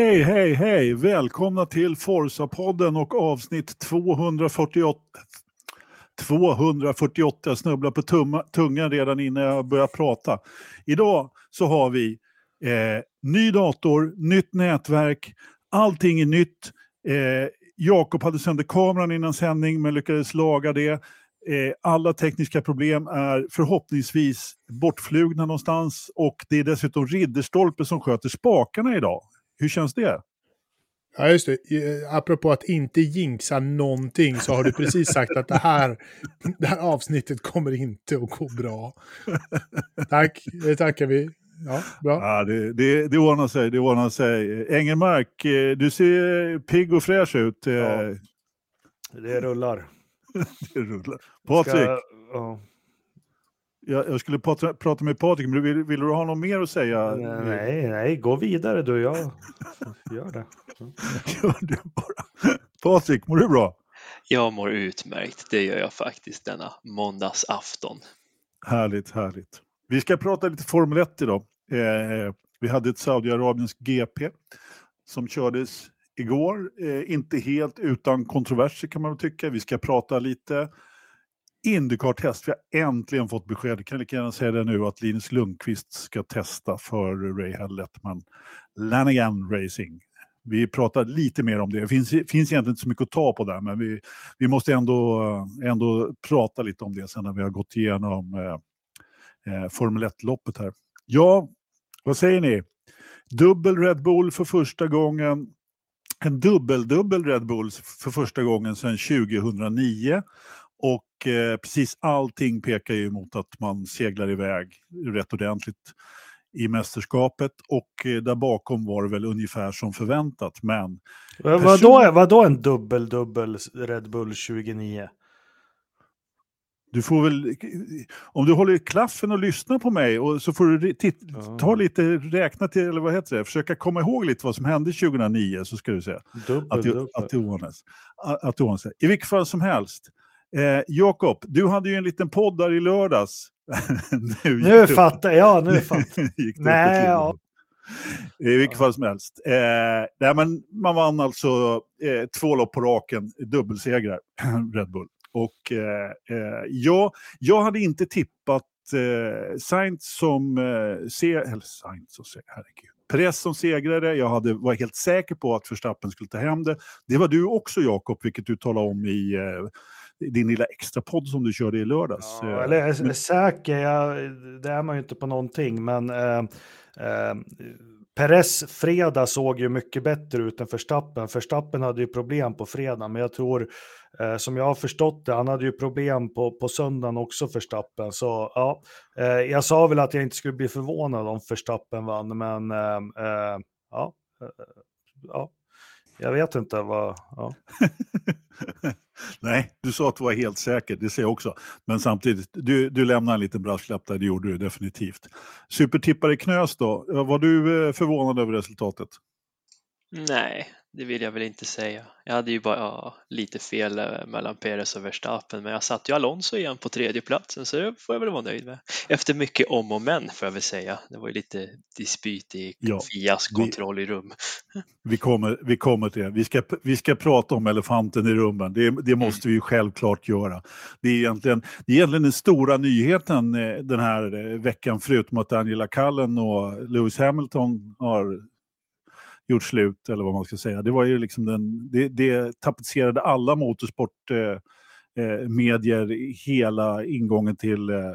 Hej, hej, hej! Välkomna till Forsa-podden och avsnitt 248. 248, jag snubblar på tumma, tungan redan innan jag börjar prata. Idag så har vi eh, ny dator, nytt nätverk, allting är nytt. Eh, Jakob hade sönder kameran innan sändning men lyckades laga det. Eh, alla tekniska problem är förhoppningsvis bortflugna någonstans och det är dessutom Ridderstolpe som sköter spakarna idag. Hur känns det? Ja, just det. Eh, apropå att inte jinxa någonting så har du precis sagt att det här, det här avsnittet kommer inte att gå bra. Tack, det tackar vi. Ja, bra. Ja, det, det, det ordnar sig, det ordnar sig. Engelmark, eh, du ser pigg och fräsch ut. Eh. Ja, det rullar. det rullar. Patrik, Ska, ja. Jag, jag skulle prata, prata med Patrik, men vill, vill du ha något mer att säga? Nej, nej, gå vidare du. Jag gör det. Gör det bara. Patrik, mår du bra? Jag mår utmärkt, det gör jag faktiskt denna måndagsafton. Härligt, härligt. Vi ska prata lite Formel 1 idag. Eh, vi hade ett Saudiarabiens GP som kördes igår. Eh, inte helt utan kontroverser kan man väl tycka. Vi ska prata lite Indycar-test. Vi har äntligen fått besked, jag kan lika gärna säga det nu, att Linus Lundqvist ska testa för Ray Lettman Lanigan Racing. Vi pratar lite mer om det. Det finns, finns egentligen inte så mycket att ta på där, men vi, vi måste ändå, ändå prata lite om det sen när vi har gått igenom eh, eh, Formel 1-loppet här. Ja, vad säger ni? Dubbel Red Bull för första gången. En dubbel-dubbel Red Bull för första gången sedan 2009. Och eh, precis allting pekar ju mot att man seglar iväg rätt ordentligt i mästerskapet och eh, där bakom var det väl ungefär som förväntat. Men Vad vadå, vadå en dubbel-dubbel Red Bull 29? du får väl, om du håller i klaffen och lyssnar på mig och så får du ta lite, räkna till, eller vad heter det, försöka komma ihåg lite vad som hände 2009 så ska du se Dubbel, att dubbel. att. Att ordnas. I vilket fall som helst. Eh, Jakob, du hade ju en liten podd där i lördags. nu Nu fattar jag, nu fattar det Nej, ja. I vilket fall som helst. Eh, nej, men man vann alltså eh, två lopp på raken, dubbelsegrar, Red Bull. Och eh, eh, jag, jag hade inte tippat eh, Sainz som eh, se, eller Sainz och se, herregud. Perez som segrare, jag hade, var helt säker på att Verstappen skulle ta hem det. Det var du också Jakob, vilket du talade om i eh, din lilla extra podd som du körde i lördags. Ja, Eh, eller är säker, jag, det är man ju inte på någonting, men eh, eh, Perez fredag såg ju mycket bättre ut än Verstappen. Verstappen hade ju problem på fredag, men jag tror, eh, som jag har förstått det, han hade ju problem på, på söndagen också, Verstappen. Så ja, eh, jag sa väl att jag inte skulle bli förvånad om Verstappen vann, men eh, eh, ja, ja, jag vet inte vad, ja. Nej, du sa att du var helt säker, det säger jag också. Men samtidigt, du, du lämnar en liten brasklapp där, det gjorde du definitivt. Supertippare Knös då, var du eh, förvånad över resultatet? Nej, det vill jag väl inte säga. Jag hade ju bara ja, lite fel eh, mellan Perez och Verstappen, men jag satte ju Alonso igen på tredje platsen så det får jag väl vara nöjd med. Efter mycket om och men får jag väl säga. Det var ju lite dispyt i Ja, Fias kontroll i rum. Vi kommer, vi kommer till det. Vi ska, vi ska prata om elefanten i rummen. Det, det måste vi ju självklart göra. Det är egentligen, det är egentligen den stora nyheten eh, den här eh, veckan, förutom att Angela Cullen och Lewis Hamilton har gjort slut, eller vad man ska säga. Det var ju liksom den, det, det tapetserade alla motorsportmedier eh, eh, hela ingången till, eh,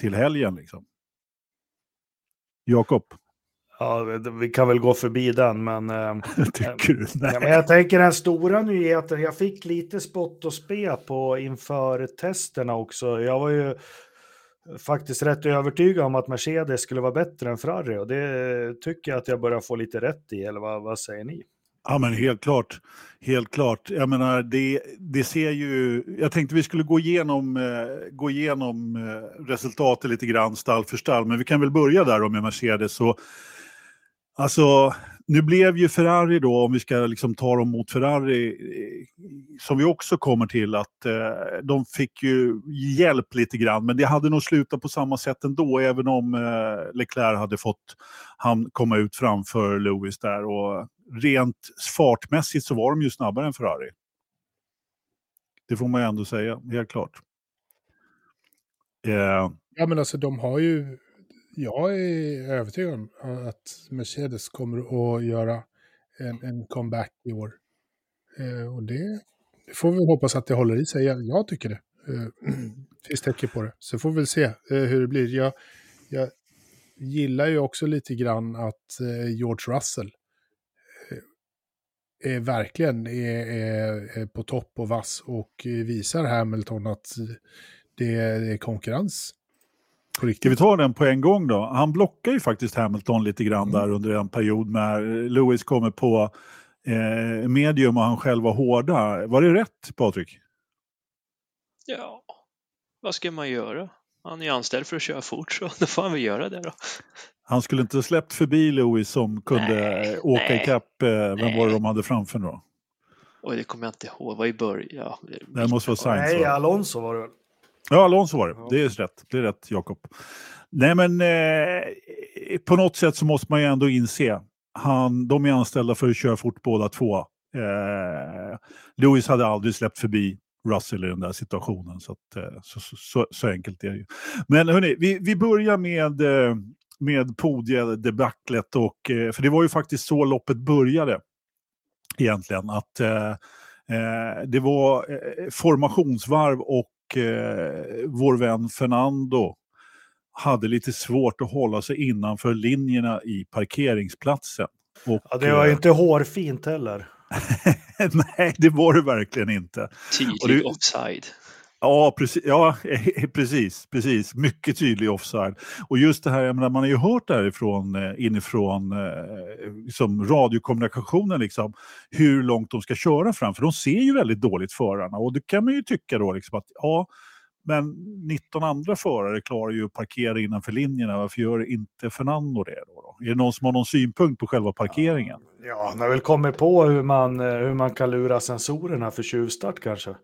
till helgen. Liksom. Jakob, Ja, vi kan väl gå förbi den, men... eh, tycker du? Nej. Ja, men jag tänker den stora nyheten, jag fick lite spott och spe på inför testerna också. Jag var ju faktiskt rätt övertygad om att Mercedes skulle vara bättre än Ferrari och det tycker jag att jag börjar få lite rätt i, eller vad, vad säger ni? Ja, men helt klart. Helt klart. Jag menar, det, det ser ju... Jag tänkte vi skulle gå igenom, eh, gå igenom eh, resultatet lite grann, stall för stall, men vi kan väl börja där då med Mercedes. Så, alltså, nu blev ju Ferrari då, om vi ska liksom ta dem mot Ferrari, eh, som vi också kommer till, att eh, de fick ju hjälp lite grann, men det hade nog slutat på samma sätt ändå, även om eh, Leclerc hade fått han komma ut framför Lewis där. Och rent fartmässigt så var de ju snabbare än Ferrari. Det får man ju ändå säga, helt klart. Eh. Ja, men alltså de har ju jag är övertygad om att Mercedes kommer att göra en, en comeback i år. Eh, och det, det, får vi hoppas att det håller i sig. Jag, jag tycker det. Eh, finns tecken på det. Så får vi väl se eh, hur det blir. Jag, jag gillar ju också lite grann att eh, George Russell eh, är verkligen är, är, är, på topp och vass och eh, visar Hamilton att det är konkurrens Ska vi ta den på en gång då? Han blockar ju faktiskt Hamilton lite grann mm. där under en period när Lewis kommer på eh, medium och han själv var hårda. Var det rätt Patrik? Ja, vad ska man göra? Han är anställd för att köra fort så då får han väl göra det då. Han skulle inte släppt förbi Lewis som kunde nej, åka nej, ikapp, eh, vem nej. var det de hade framför då? Oj, det kommer jag inte ihåg, vad i början? Ja, det måste vara Sainz. Nej, Alonso var det Ja, Alonso var det. Det är rätt, det är rätt Jakob. Nej men eh, på något sätt så måste man ju ändå inse, han, de är anställda för att köra fort båda två. Eh, Lewis hade aldrig släppt förbi Russell i den där situationen. Så, att, eh, så, så, så, enkelt är det ju. Men hörni, vi, vi börjar med, eh, med podiedebaclet. Och, eh, för det var ju faktiskt så loppet började egentligen. Att det var formationsvarv och vår vän Fernando hade lite svårt att hålla sig innanför linjerna i parkeringsplatsen. Och, ja, det var ju inte hårfint heller. Nej, det var det verkligen inte. Tydlig offside. Ja, precis, ja, precis, precis. Mycket tydlig offside. Och just det här, jag menar, man har ju hört därifrån, eh, inifrån liksom radiokommunikationen, liksom, hur långt de ska köra fram. För de ser ju väldigt dåligt förarna. Och det kan man ju tycka då, liksom, att ja, men 19 andra förare klarar ju att parkera innanför linjerna. Varför gör inte Fernando det? Då, då? Är det någon som har någon synpunkt på själva parkeringen? Ja, han har väl kommit på hur man, eh, hur man kan lura sensorerna för tjuvstart kanske.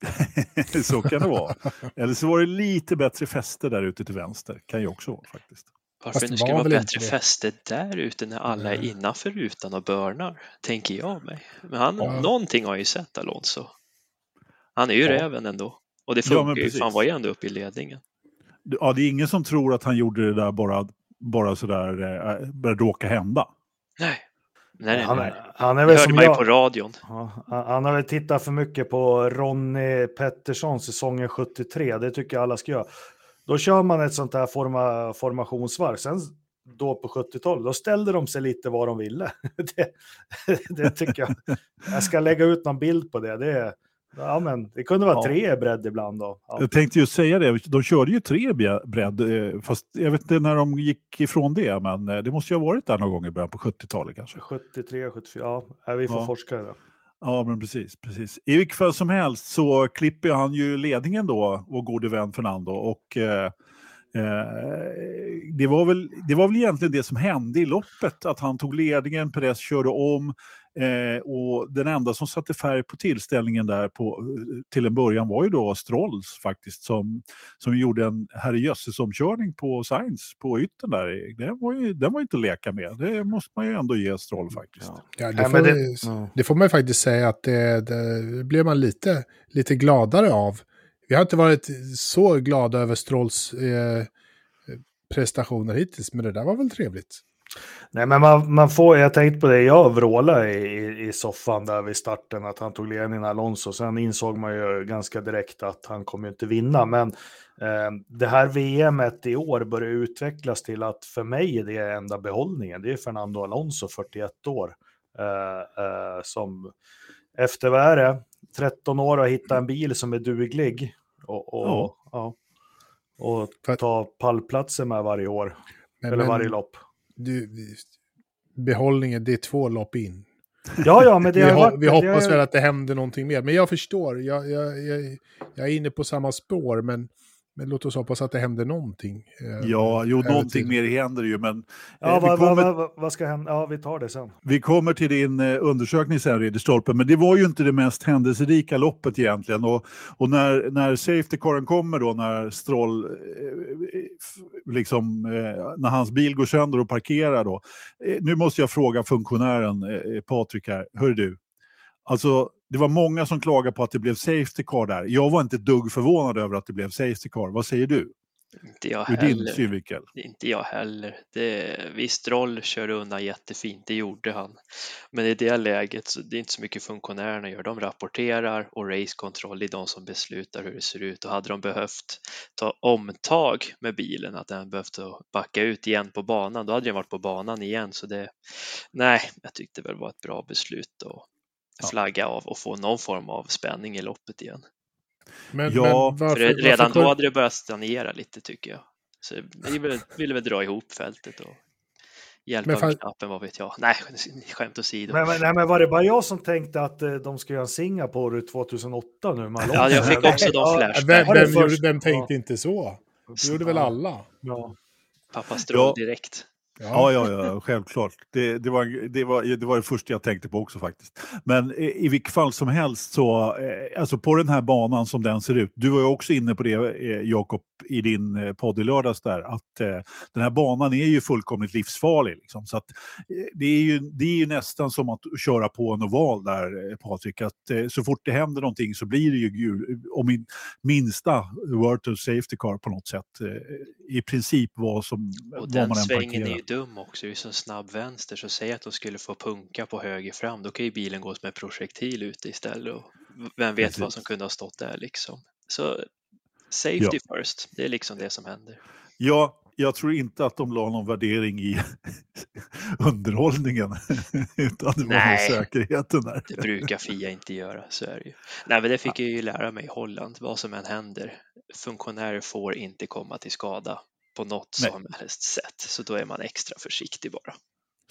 så kan det vara. Eller så var det lite bättre fäste där ute till vänster. Kan ju också vara faktiskt. Varför det skulle vara bättre fäste där ute när alla är innanför rutan och börnar, tänker jag mig. Men han, ja. någonting har ju sett Alonso. Han är ju ja. räven ändå. Och det funkar ja, ju, för han var ju ändå uppe i ledningen. Ja, det är ingen som tror att han gjorde det där bara, bara sådär, eh, råka hända. Nej. Nej, han, nej. Han är väl man ju på radion. Ja, han har väl tittat för mycket på Ronny Pettersson säsongen 73. Det tycker jag alla ska göra. Då kör man ett sånt här forma, formationsvarv. Sen då på 70-talet, då ställde de sig lite vad de ville. det, det, tycker jag. Jag ska lägga ut någon bild på det. Det, ja, men det kunde vara ja. tre bredd ibland. Då. Ja. Jag tänkte ju säga det, de körde ju tre bredd, eh, fast jag vet inte när de gick ifrån det, men eh, det måste ju ha varit där någon gång i början på 70-talet kanske. 73, 74, ja, vi får ja. forska det. Ja, men precis, precis. I vilket fall som helst så klipper han ju ledningen då, vår gode vän Fernando. Och eh, eh, det, var väl, det var väl egentligen det som hände i loppet, att han tog ledningen, Perez körde om, Eh, och den enda som satte färg på tillställningen där på, till en början var ju då Strolls faktiskt som, som gjorde en herrejösses-omkörning på Sainz på ytten där. Den var ju den var inte att leka med. Det måste man ju ändå ge Stroll faktiskt. Ja, det, får, det, det får man ju faktiskt säga att det, det blev man lite, lite gladare av. Vi har inte varit så glada över Strolls eh, prestationer hittills, men det där var väl trevligt. Nej, men man, man får, jag tänkte på det, jag vrålade i, i soffan där vid starten att han tog ledningen Alonso. Sen insåg man ju ganska direkt att han kommer inte vinna. Men eh, det här VMet i år börjar utvecklas till att för mig är det enda behållningen. Det är Fernando Alonso, 41 år, eh, eh, som efter vad är det, 13 år har hittat en bil som är duglig och, och, oh. ja, och ta pallplatser med varje år. Men, eller varje lopp du, behållningen, det är två lopp in. Ja, ja, men det vi, varit, vi hoppas väl att det händer någonting mer. Men jag förstår, jag, jag, jag, jag är inne på samma spår, men, Men låt oss hoppas att det händer någonting. eh, Ja, jo, någonting mer händer ju, men Ja, eh, vad, kommer, vad, vad, vad ska hända? Ja, vi tar det sen. vi kommer till din eh, undersökning sen, Ridderstolpe, men det var ju inte det mest händelserika loppet egentligen. Och, och när, när safety caren kommer då, när Stroll, eh, liksom, eh, när hans bil går sönder och parkerar då. Eh, nu måste jag fråga funktionären, eh, Patrik här, hör du, alltså det var många som klagade på att det blev safety car där. Jag var inte dugg förvånad över att det blev safety car. Vad säger du? Inte jag Ur din heller. synvinkel? Inte jag heller. Det, visst, Roll körde undan jättefint, det gjorde han. Men i det läget, så det är inte så mycket funktionärerna gör. De rapporterar och race det är de som beslutar hur det ser ut. Och hade de behövt ta omtag med bilen, att den behövt backa ut igen på banan, då hade den varit på banan igen. Så det, nej, jag tyckte väl var ett bra beslut Ja. Flagga av och få någon form av spänning i loppet igen. Men, Ja, men För varför, det, redan varför, då hade det börjat stagnera lite tycker jag. Så vi ville, ville väl dra ihop fältet och hjälpa fan- Verstappen, vad vet jag. Nej, skämt åsido. Men, men, nej, men var det bara jag som tänkte att eh, de ska göra en Singapore 2008 nu? Alonso? Ja, jag fick också de flashbacks. vem, vem, vem tänkte Ja. inte så? Det gjorde väl alla? Ja. Pappa Stroll Ja. direkt. Ja, ja, ja, självklart. Det, det, var, det, var, det var det första jag tänkte på också faktiskt. Men i, i vilket fall som helst så, eh, alltså på den här banan som den ser ut, du var ju också inne på det eh, Jakob i din eh, podd i lördags där, att eh, den här banan är ju fullkomligt livsfarlig. Liksom. Så att, det, är ju, det är ju nästan som att köra på en oval där, Patrik, att eh, så fort det händer någonting så blir det ju gul, om in, minsta Virtual Safety Car på något sätt, eh, i princip vad som Och den man än svängen är ju dum också, det är ju så snabb vänster så säg att de skulle få punka på höger fram, då kan ju bilen gå som en projektil ute istället och vem vet vad Precis. som kunde ha stått där liksom. Så safety first, det är liksom det som händer. Ja, jag tror inte att de la någon värdering i underhållningen. Utan det var Nej. säkerheten där. Det brukar Fia inte göra, så är det ju. Nej, men det fick jag ju lära mig i Holland, vad som än händer. Funktionärer får inte komma till skada på något Nej. som helst sätt, så då är man extra försiktig bara.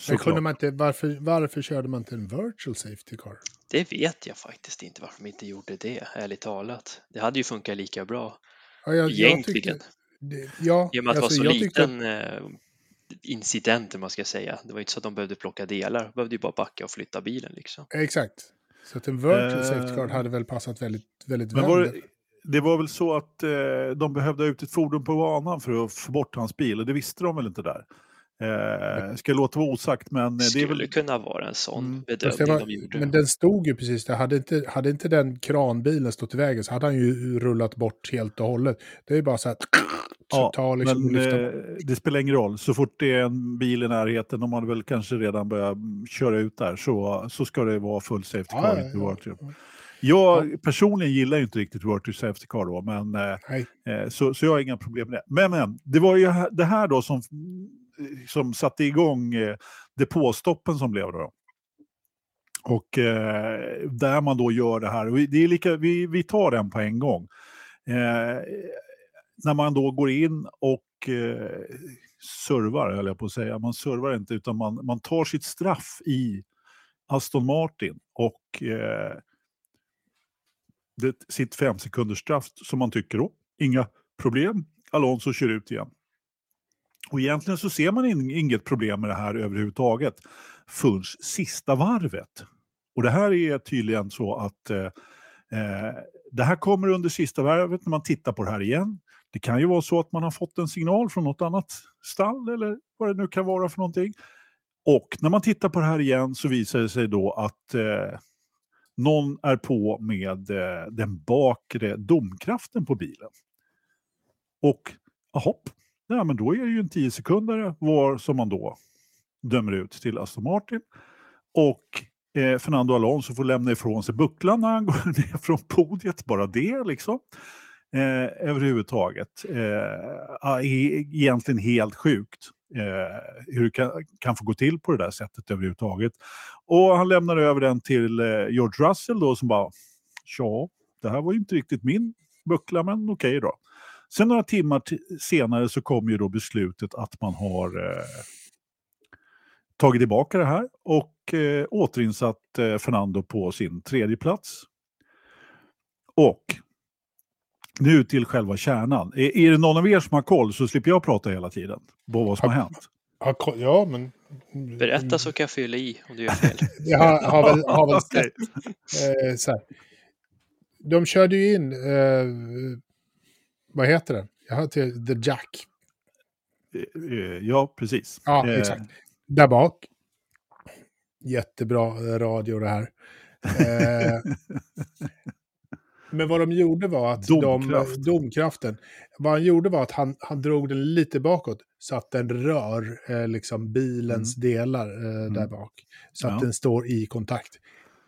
Men kunde man inte, varför, varför körde man inte en virtual safety car? Det vet jag faktiskt inte varför de inte gjorde det, ärligt talat. Det hade ju funkat lika bra Ja, jag, jag egentligen. tyckte, det, ja, I och med att det var alltså, så jag tyckte liten eh, incident, man ska säga. Det var inte så att de behövde plocka delar, de behövde ju bara backa och flytta bilen liksom. Exakt. Så att en virtual Eh, safety car hade väl passat väldigt, väldigt väl. Det, det var väl så att eh, de behövde ha ut ett fordon på banan för att få bort hans bil och det visste de väl inte där. Eh, ska låta vara osagt men eh, det Skulle väl... kunna vara en sån Mm. Bedömning det var, de gjorde. men den stod ju precis där. Hade inte, hade inte den kranbilen stått i vägen så hade han ju rullat bort helt och hållet. Det är ju bara så att Ja, ta liksom men eh, det spelar ingen roll. Så fort det är en bil i närheten, de hade väl kanske redan börjat mm, köra ut där, så, så ska det vara full safety Ja, car. ja, inte ja. Jag personligen gillar ju inte riktigt virtual safety car då, men eh. Eh, Så, så jag har inga problem med det. Men, men det var ju det här då som, som satte igång eh, depåstoppen som blev då. Och eh, där man då gör det här. Det är lika, vi, vi tar den på en gång. Eh, när man då går in och eh, servar, höll jag på att säga. Man servar inte, utan man, man tar sitt straff i Aston Martin. Och eh, det, sitt fem sekunders straff som man tycker då. Inga problem. Alonso kör ut igen. Och egentligen så ser man in, inget problem med det här överhuvudtaget förrän sista varvet. Och det här är tydligen så att eh, eh, det här kommer under sista varvet när man tittar på det här igen. Det kan ju vara så att man har fått en signal från något annat stall eller vad det nu kan vara för någonting. Och när man tittar på det här igen så visar det sig då att eh, någon är på med eh, den bakre domkraften på bilen. Och hopp, ja, men då är det ju en 10 sekunder var som man då dömer ut till Aston Martin. Och eh, Fernando Alonso får lämna ifrån sig bucklan när han går ner från podiet, bara det liksom. Eh, överhuvudtaget. Eh, e-, egentligen helt sjukt Eh, hur det kan, kan få gå till på det där sättet överhuvudtaget. Och han lämnar över den till eh, George Russell då som bara, ja, det här var ju inte riktigt min buckla, men okej då. Sen några timmar senare så kom ju då beslutet att man har eh, tagit tillbaka det här och eh, återinsatt eh, Fernando på sin tredje plats. Och nu till själva kärnan. Är, är det någon av er som har koll så slipper jag prata hela tiden på vad som har hänt. Ja, ko- Ja, men... Berätta så kan jag fylla i om du gör fel. Jag har, har väl, har väl sett... Eh, så här. De körde ju in... Eh, vad heter den? Jag har till The Jack. Eh, eh, Ja, precis. Ja, Eh, exakt. Där bak. Jättebra eh, radio det här. Eh, men vad de gjorde var att Domkraft. de... Domkraften. Vad han gjorde var att han, han drog den lite bakåt så att den rör eh, liksom bilens delar eh, där bak. Så att Mm. Ja. den står i kontakt.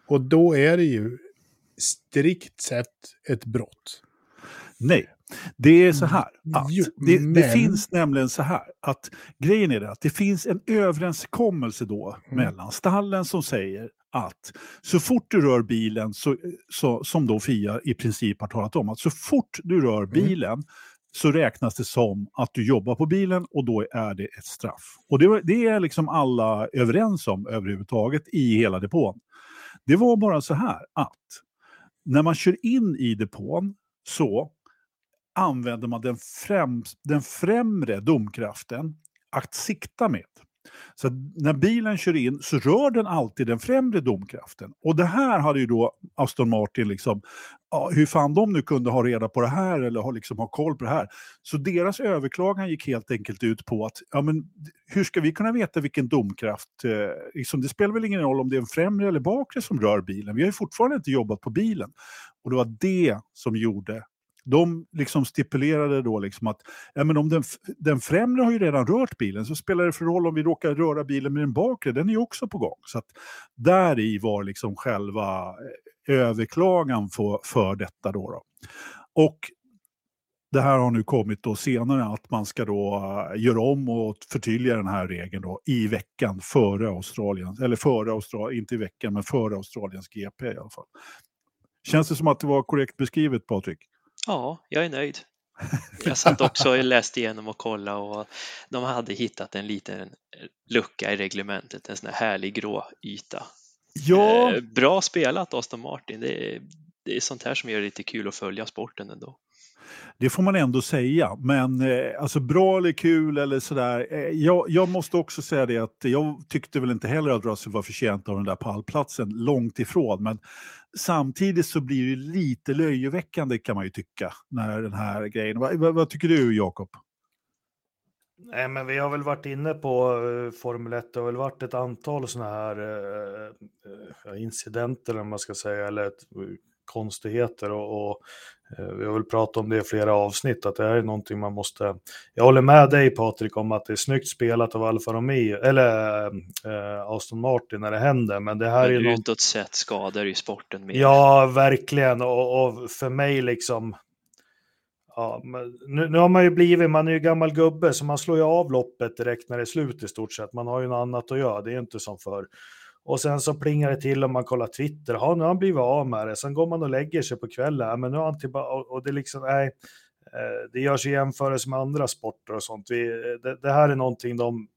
Och då är det ju strikt sett ett brott. Nej, det är så här att Jo, det, det men- finns nämligen så här att grejen är det att det finns en överenskommelse då Mm. mellan stallen som säger att så fort du rör bilen, så, så, som då Fia i princip har talat om, att så fort du rör Mm. bilen så räknas det som att du jobbar på bilen och då är det ett straff. Och det, det är liksom alla överens om överhuvudtaget i hela depån. Det var bara så här att när man kör in i depån så använder man den, främs, den främre domkraften att sikta med. Så när bilen kör in så rör den alltid den främre domkraften. Och det här hade ju då Aston Martin liksom, ja, hur fan de nu kunde ha reda på det här eller ha, liksom, ha koll på det här. Så deras överklagan gick helt enkelt ut på att, ja men hur ska vi kunna veta vilken domkraft, eh, liksom, det spelar väl ingen roll om det är en främre eller bakre som rör bilen. Vi har ju fortfarande inte jobbat på bilen. Och det var det som gjorde de liksom stipulerade då liksom att ja, men om den, den främre har ju redan rört bilen så spelar det för roll om vi råkar röra bilen med den bakre, den är ju också på gång. Så att där i var liksom själva eh, överklagan för, för detta då, då. Och det här har nu kommit då senare att man ska då eh, göra om och förtydliga den här regeln då i veckan före Australien, eller före Australien, inte i veckan men före Australiens GP i alla fall. Känns det som att det var korrekt beskrivet Patrik? Ja, jag är nöjd. Jag satt också och läste igenom och kollade och de hade hittat en liten lucka i reglementet, en sån här härlig grå yta. Ja, Eh, Bra spelat Aston Martin. Det är, det är sånt här som gör det lite kul att följa sporten ändå. Det får man ändå säga, men eh, alltså bra eller kul eller sådär. Eh, jag, jag måste också säga det att jag tyckte väl inte heller att Russell var förtjänt av den där pallplatsen, långt ifrån. Men samtidigt så blir det lite löjeväckande kan man ju tycka, när den här grejen. Vad, va, vad tycker du Jakob? Nej, men vi har väl varit inne på uh, Formel 1. Det har väl varit ett antal sådana här uh, incidenter, eller man ska säga, eller ett, uh, konstigheter. Och, och vi har väl pratat om det i flera avsnitt, att det här är någonting man måste... Jag håller med dig Patrik om att det är snyggt spelat av Alfa Romeo, eller eh, Aston Martin när det händer, men det här är Men något... utåt sett skadar ju sporten mer. Ja, verkligen. Och, och för mig liksom... Ja, nu, nu har man ju blivit, man är ju gammal gubbe, så man slår ju av loppet direkt när det är slut i stort sett. Man har ju något annat att göra, det är inte som förr. Och sen så plingar det till om man kollar Twitter, ja nu har han blivit av med det. Sen går man och lägger sig på kvällen, ja, men nu har han tillbaka, och, och det liksom, nej, eh, det görs i jämförelse med andra sporter och sånt. Vi, eh, det, det här är någonting de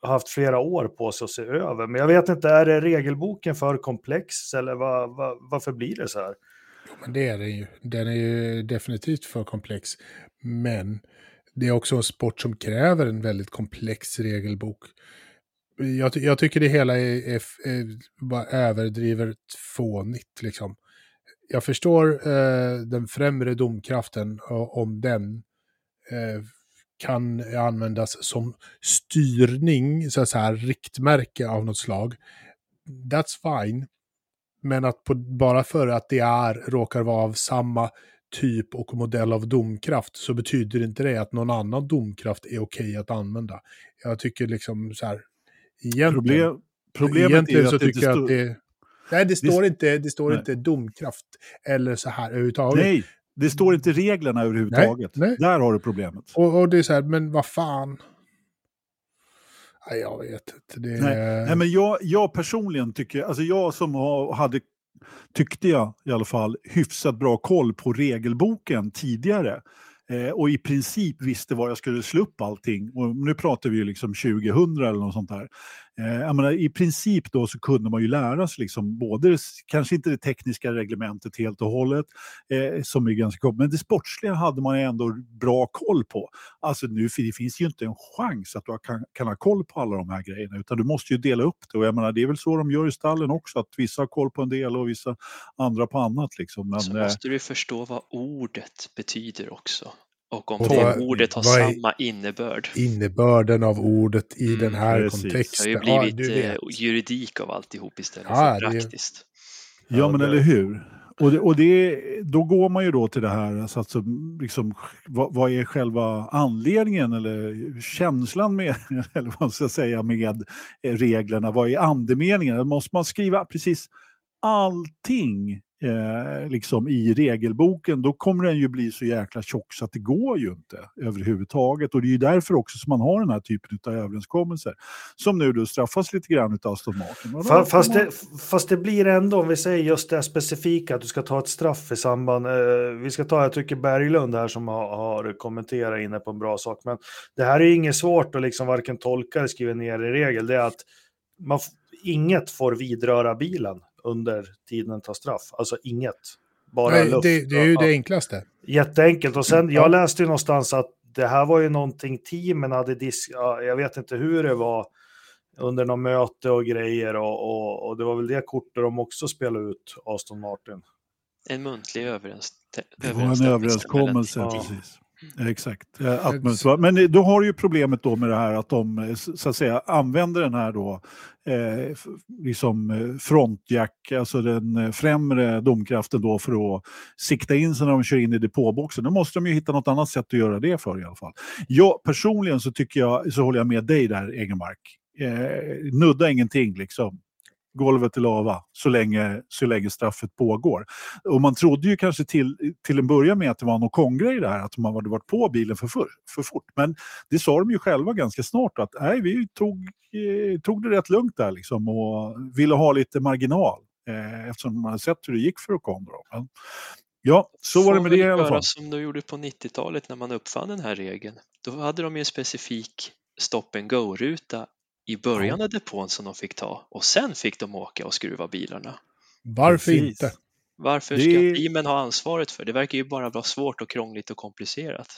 har haft flera år på sig att se över. Men jag vet inte, är det regelboken för komplex eller vad, vad, varför blir det så här? Men det är den ju. Den är ju definitivt för komplex. Men det är också en sport som kräver en väldigt komplex regelbok. Jag, jag tycker det hela är, är, är bara överdrivet fånigt. Liksom. Jag förstår eh, den främre domkraften och om den eh, kan användas som styrning, så att säga, riktmärke av något slag. That's fine. Men att på, bara för att det är, råkar vara av samma typ och modell av domkraft så betyder inte det att någon annan domkraft är okej att använda. Jag tycker liksom så här, egentligen, Problem, problemet är egentligen ju så att det tycker jag att det... Nej, det står, inte, det står Nej. inte domkraft eller så här överhuvudtaget. Nej, det står inte reglerna överhuvudtaget. Nej, nej. Där har du problemet. Och, och det är så här, men vad fan. Nej, jag vet inte. Det, Nej, nej, men jag, jag personligen tycker, alltså jag som har, hade, tyckte jag i alla fall, hyfsat bra koll på regelboken tidigare eh, och i princip visste var jag skulle slå upp allting. Och nu pratar vi ju liksom 2000 eller något sånt där. Eh, menar, I princip då så kunde man ju lära sig liksom både, kanske inte det tekniska reglementet helt och hållet, eh, som är ganska kort, men det sportsliga hade man ändå bra koll på. Alltså nu det finns ju inte en chans att du kan, kan ha koll på alla de här grejerna, utan du måste ju dela upp det. Och jag menar, det är väl så de gör i stallen också, att vissa har koll på en del och vissa andra på annat. Liksom. Men, så måste du förstå vad ordet betyder också. Och om Och det vad- ordet har samma innebörd. Innebörden av ordet i Mm, den här precis. Det kontexten. har ju Ja, blivit du eh, juridik av alltihop istället Ja, för det är- praktiskt. Ja, Ja, men det- eller hur? Och, det, och det, då går man ju då till det här, alltså, alltså, liksom, vad, vad är själva anledningen eller känslan med, eller vad ska säga, med eh, reglerna? Vad är andemeningen? Måste man skriva precis allting eh, liksom i regelboken, då kommer den ju bli så jäkla tjock så att det går ju inte överhuvudtaget. Och det är ju därför också som man har den här typen av överenskommelser. Som nu då straffas lite grann av Aston Martin. Fast man- det, fast det blir ändå, om vi säger just det här specifika, att du ska ta ett straff i samband. Eh, vi ska ta, jag tycker Berglund här som har, har kommenterat inne på en bra sak. Men det här är ju inget svårt att liksom varken tolka eller skriva ner i regel. Det är att man, inget får vidröra bilen under tiden den tar straff. Alltså inget. Bara Nej, luft. det, det är ju Ja, det enklaste. Jätteenkelt. Och sen, Ja. jag läste ju någonstans att det här var ju någonting teamen hade disk... Ja, jag vet inte hur det var under något möte och grejer och, och, och det var väl det kortet de också spelade ut, Aston Martin. En muntlig överens Det var en överenskommelse, Ja. precis. Exakt. Eh, Att men eh, då har du ju problemet då med det här att de eh, så att säga använder den här då eh, liksom frontjack, alltså den främre domkraften då för att sikta in sig när de kör in i depåboxen. Då måste de ju hitta något annat sätt att göra det för i alla fall. Jag personligen så tycker jag, så håller jag med dig där Egenmark. Eh, nudda ingenting liksom golvet är lava så länge, så länge straffet pågår. Och man trodde ju kanske till, till en början med att det var någon kongrej där, att man hade varit på bilen för, för, för fort. Men det sa de ju själva ganska snart att nej, vi tog, eh, tog det rätt lugnt där liksom och ville ha lite marginal eh, eftersom man hade sett hur det gick för Ocon. ja, så var det med det i alla fall. som de gjorde på 90-talet när man uppfann den här regeln. Då hade de ju en specifik stop and go-ruta i början av depån som de fick ta och sen fick de åka och skruva bilarna. Varför Precis. inte? Varför Det ska teamen ha ansvaret för? Det verkar ju bara vara svårt och krångligt och komplicerat.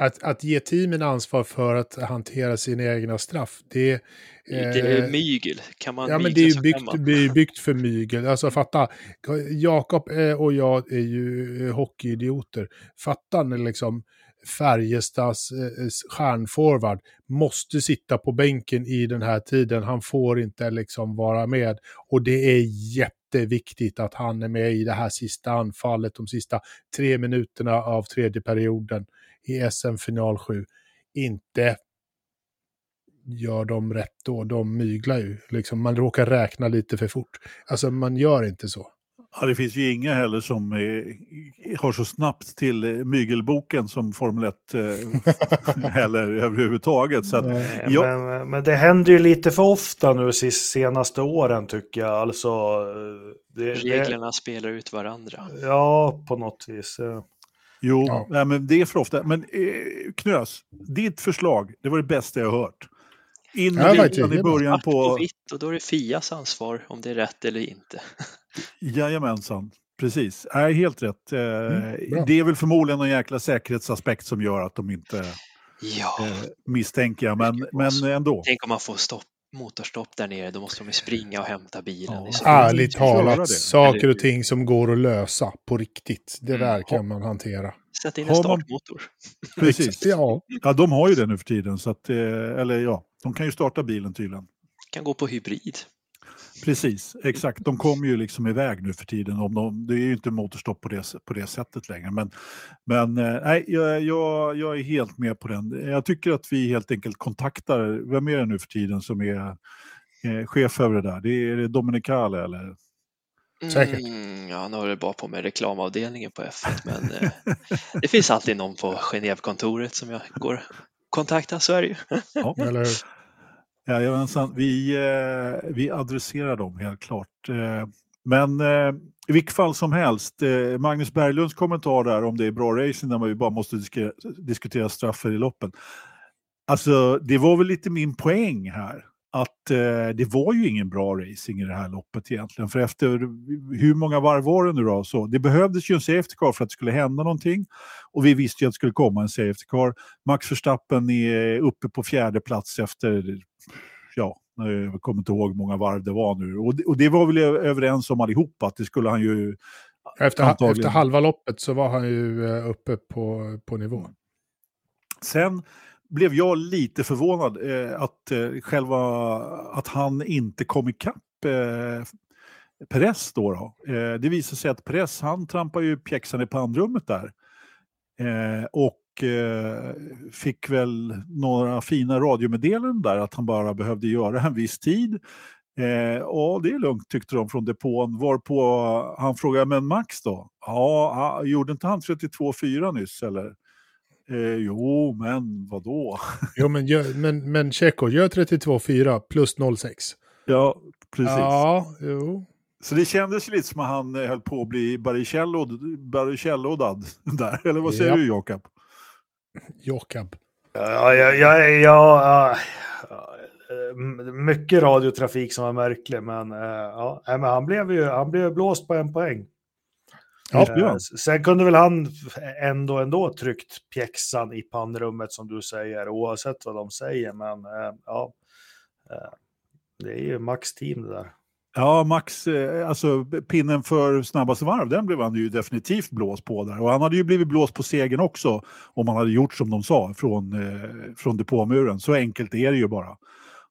Att, att ge teamen ansvar för att hantera sina egna straff, det, Det är eh, mygel. Kan man Ja, men det är ju byggt, byggt för mygel. Alltså fatta, Jakob eh, och jag är ju eh, hockeyidioter. Fatta när liksom Färjestads eh, stjärnforward måste sitta på bänken i den här tiden. Han får inte liksom vara med. Och det är jätteviktigt att han är med i det här sista anfallet, de sista tre minuterna av tredje perioden i SM-final 7. Inte gör de rätt då, de myglar ju. Liksom, man råkar räkna lite för fort. Alltså man gör inte så. Ja, det finns ju inga heller som eh, har så snabbt till eh, mygelboken som Formel 1 eh, heller överhuvudtaget. Så att, Nej. Men, men det händer ju lite för ofta nu sist- senaste åren tycker jag. Alltså, eh, det, det, Reglerna spelar ut varandra. ja, på något vis. Jo, Ja. nej, men det är för ofta. Men eh, Knös, ditt förslag, det var det bästa jag har hört. In Ja, i det början Svart på på... vitt och då är det Fias ansvar om det är rätt eller inte. Jajamensan, precis. Nej, helt rätt. Eh, Mm, det är väl förmodligen någon jäkla säkerhetsaspekt som gör att de inte Ja, eh, misstänker jag, men, men ändå. tänk om man får stopp, motorstopp där nere, då måste de ju springa och hämta bilen. Ja. Ärligt talat, saker och ting som går att lösa på riktigt. Det Mm. där kan man hantera. Sätt in en man- startmotor. Precis. Ja, Ja, de har ju det nu för tiden, så att, eh, eller ja, de kan ju starta bilen tydligen. Kan gå på hybrid. Precis, exakt. De kommer ju liksom iväg nu för tiden. Om de, det är ju inte motorstopp på det, på det sättet längre. Men, men eh, nej, jag, jag, jag är helt med på den. Jag tycker att vi helt enkelt kontaktar, vem är det nu för tiden som är eh, chef över det där? Det är, är det Dominicale eller? Säkert. Mm, ja, nu har det bara på med reklamavdelningen på F1, men eh, det finns alltid någon på Genèvekontoret som jag går kontakta, så är det ju. Ja, eller hur? Jajamensan, vi, eh, vi adresserar dem helt klart. Eh, men eh, i vilket fall som helst, eh, Magnus Berglunds kommentar där om det är bra racing när man ju bara måste disk- diskutera straffer i loppen. Alltså, det var väl lite min poäng här. att eh, det var ju ingen bra racing i det här loppet egentligen. För efter hur många varv var det nu då? Så det behövdes ju en safety car för att det skulle hända någonting. Och vi visste ju att det skulle komma en safety car. Max Verstappen är uppe på fjärde plats efter, ja, jag kommer inte ihåg hur många varv det var nu. Och det, och det var vi överens om allihopa, att det skulle han ju... Efter, efter halva loppet så var han ju eh, uppe på, på nivå. Sen blev jag lite förvånad eh, att, eh, själva, att han inte kom ikapp eh, Perez då. då. Eh, det visade sig att Perez han trampade ju pjäxan i pannrummet där. Eh, och eh, fick väl några fina radiomeddelanden där att han bara behövde göra en viss tid. Eh, ja, det är lugnt tyckte de från depån. Varpå han frågade, men Max då? Ja, gjorde inte han 32,4 nyss eller? Eh, jo, men vadå? jo, men, gör, men, men Tjecko, gör 32,4 plus 0,6. Ja, precis. Ja, jo. Så det kändes lite som att han eh, höll på att bli Barrichello-dad där. Eller vad säger ja. du, Jakob? Jakob. Ja, ja, ja, ja, mycket radiotrafik som var märklig, men, eh, ja, men han, blev ju, han blev blåst på en poäng. Ja, ja. Sen kunde väl han ändå ändå tryckt pjäxan i pannrummet som du säger, oavsett vad de säger. Men eh, ja, eh, det är ju Max team det där. Ja, Max, eh, alltså pinnen för snabbaste varv, den blev han ju definitivt blåst på där. Och han hade ju blivit blåst på segern också om han hade gjort som de sa från, från depåmuren. Så enkelt är det ju bara.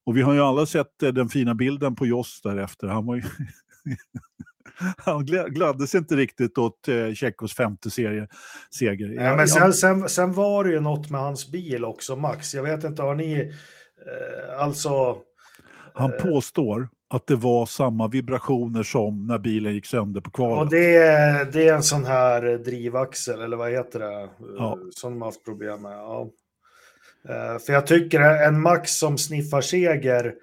Och vi har ju alla sett den fina bilden på Joss därefter. Han var ju han gladdes inte riktigt åt eh, Tjeckos femte serie, seger. Ja, men sen, sen, sen, var det ju något med hans bil också, Max. Jag vet inte, har ni... Eh, alltså... Han eh, påstår att det var samma vibrationer som när bilen gick sönder på kvalet. Och det, är, det är en sån här drivaxel, eller vad heter det, ja. som de har haft problem med. Ja. Eh, för jag tycker en Max som sniffar seger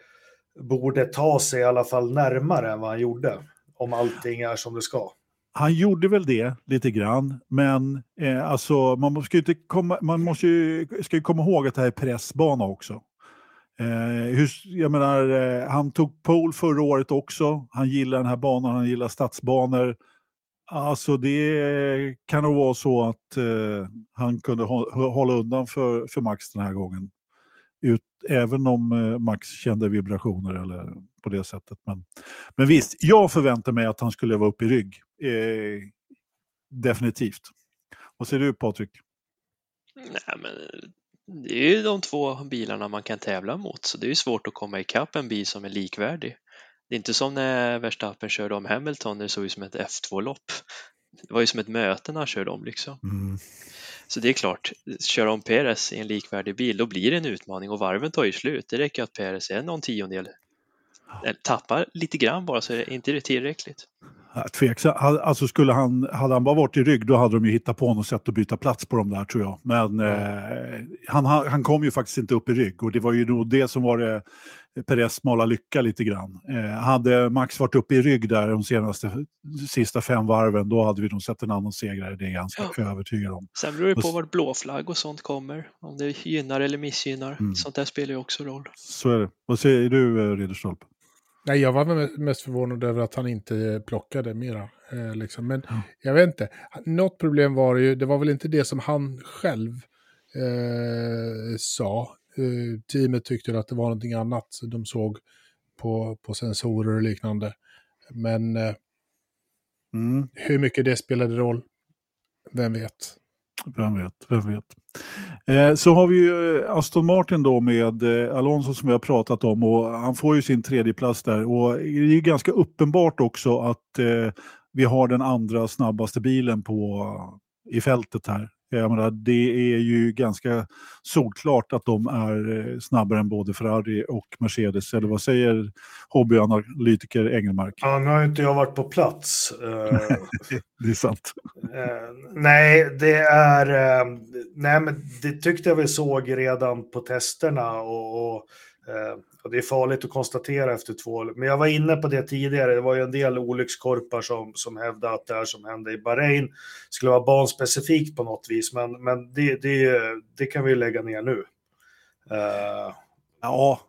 borde ta sig i alla fall närmare än vad han gjorde om allting är som det ska. Han gjorde väl det lite grann, men eh, alltså, man, måste ju inte komma, man måste ju, ska ju komma ihåg att det här är pressbana också. Eh, hur, jag menar, eh, han tog pole förra året också. Han gillar den här banan, han gillar stadsbanor. Alltså det kan nog vara så att eh, han kunde hålla undan för, för Max den här gången ut, även om eh, Max kände vibrationer eller på det sättet. Men, men visst, jag förväntar mig att han skulle vara uppe i rygg. Eh, definitivt. Vad säger du Patrik? Nej, men det är ju de två bilarna man kan tävla mot, så det är ju svårt att komma ikapp en bil som är likvärdig. Det är inte som när Verstappen körde om Hamilton, det såg ut som ett F2-lopp. Det var ju som ett möte när han körde om liksom. Mm. Så det är klart, köra om Perez i en likvärdig bil, då blir det en utmaning och varven tar ju slut. Det räcker att Perez är någon tiondel, tappar lite grann bara så är det inte tillräckligt. Tveksam. Alltså skulle han, hade han bara varit i rygg då hade de ju hittat på något sätt att byta plats på dem där tror jag. Men mm. eh, han, han kom ju faktiskt inte upp i rygg och det var ju nog det som var det Perez smala lycka lite grann. Eh, hade Max varit uppe i rygg där de senaste sista fem varven, då hade vi nog sett en annan segrare, det är jag ganska ja. övertygad om. Sen beror det på vart blåflagg och sånt kommer, om det gynnar eller missgynnar. Mm. Sånt där spelar ju också roll. Så är det. Vad säger du, eh, Ridderstolpe? Nej, jag var mest förvånad över att han inte plockade mera. Eh, liksom. Men mm. jag vet inte, något problem var det ju, det var väl inte det som han själv eh, sa, Eh, teamet tyckte att det var någonting annat de såg på, på sensorer och liknande. Men eh, mm. hur mycket det spelade roll, vem vet? Vem vet, vem vet. Eh, så har vi ju eh, Aston Martin då med eh, Alonso som vi har pratat om och han får ju sin tredje plats där och det är ju ganska uppenbart också att eh, vi har den andra snabbaste bilen på, i fältet här. Jag menar, det är ju ganska solklart att de är eh, snabbare än både Ferrari och Mercedes. Eller vad säger hobbyanalytiker Engelmark? Ja, nu har inte jag varit på plats. Eh. det är sant. Eh, nej, det är... Nej, men det tyckte jag vi såg redan på testerna. och, och Eh, och det är farligt att konstatera efter två, men jag var inne på det tidigare. Det var ju en del olyckskorpar som, som hävdade att det här som hände i Bahrain skulle vara banspecifikt på något vis, men, men det, det, det kan vi lägga ner nu. Eh, ja,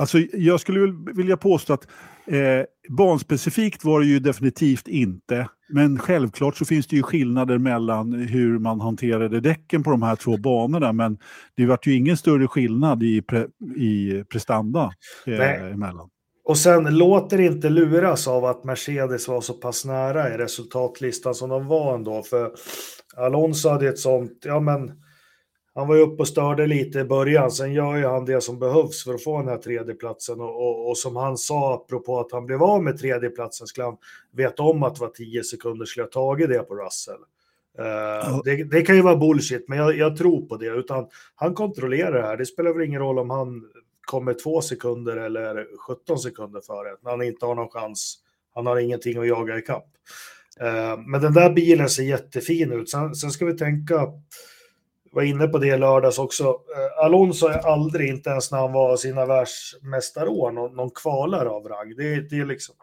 Alltså, jag skulle vilja påstå att eh, banspecifikt var det ju definitivt inte. Men självklart så finns det ju skillnader mellan hur man hanterade däcken på de här två banorna. Men det vart ju ingen större skillnad i, pre, i prestanda eh, emellan. Och sen låter inte luras av att Mercedes var så pass nära i resultatlistan som de var ändå. För Alonso hade ett sånt, ja men han var ju uppe och störde lite i början, sen gör ju han det som behövs för att få den här tredjeplatsen och, och, och som han sa, apropå att han blev av med tredjeplatsen, skulle han veta om att det var tio sekunder skulle ha tagit det på Russell. Uh, det, det, kan ju vara bullshit, men jag, jag, tror på det. Utan han kontrollerar det här. Det spelar väl ingen roll om han kommer två sekunder eller 17 sekunder före, när han inte har någon chans. Han har ingenting att jaga i kapp. Uh, men den där bilen ser jättefin ut. Sen, sen ska vi tänka var inne på det i lördags också. Eh, Alonso är aldrig, inte ens när han var sina världsmästarår, någon, någon kvalare av rang. Det, det är liksom,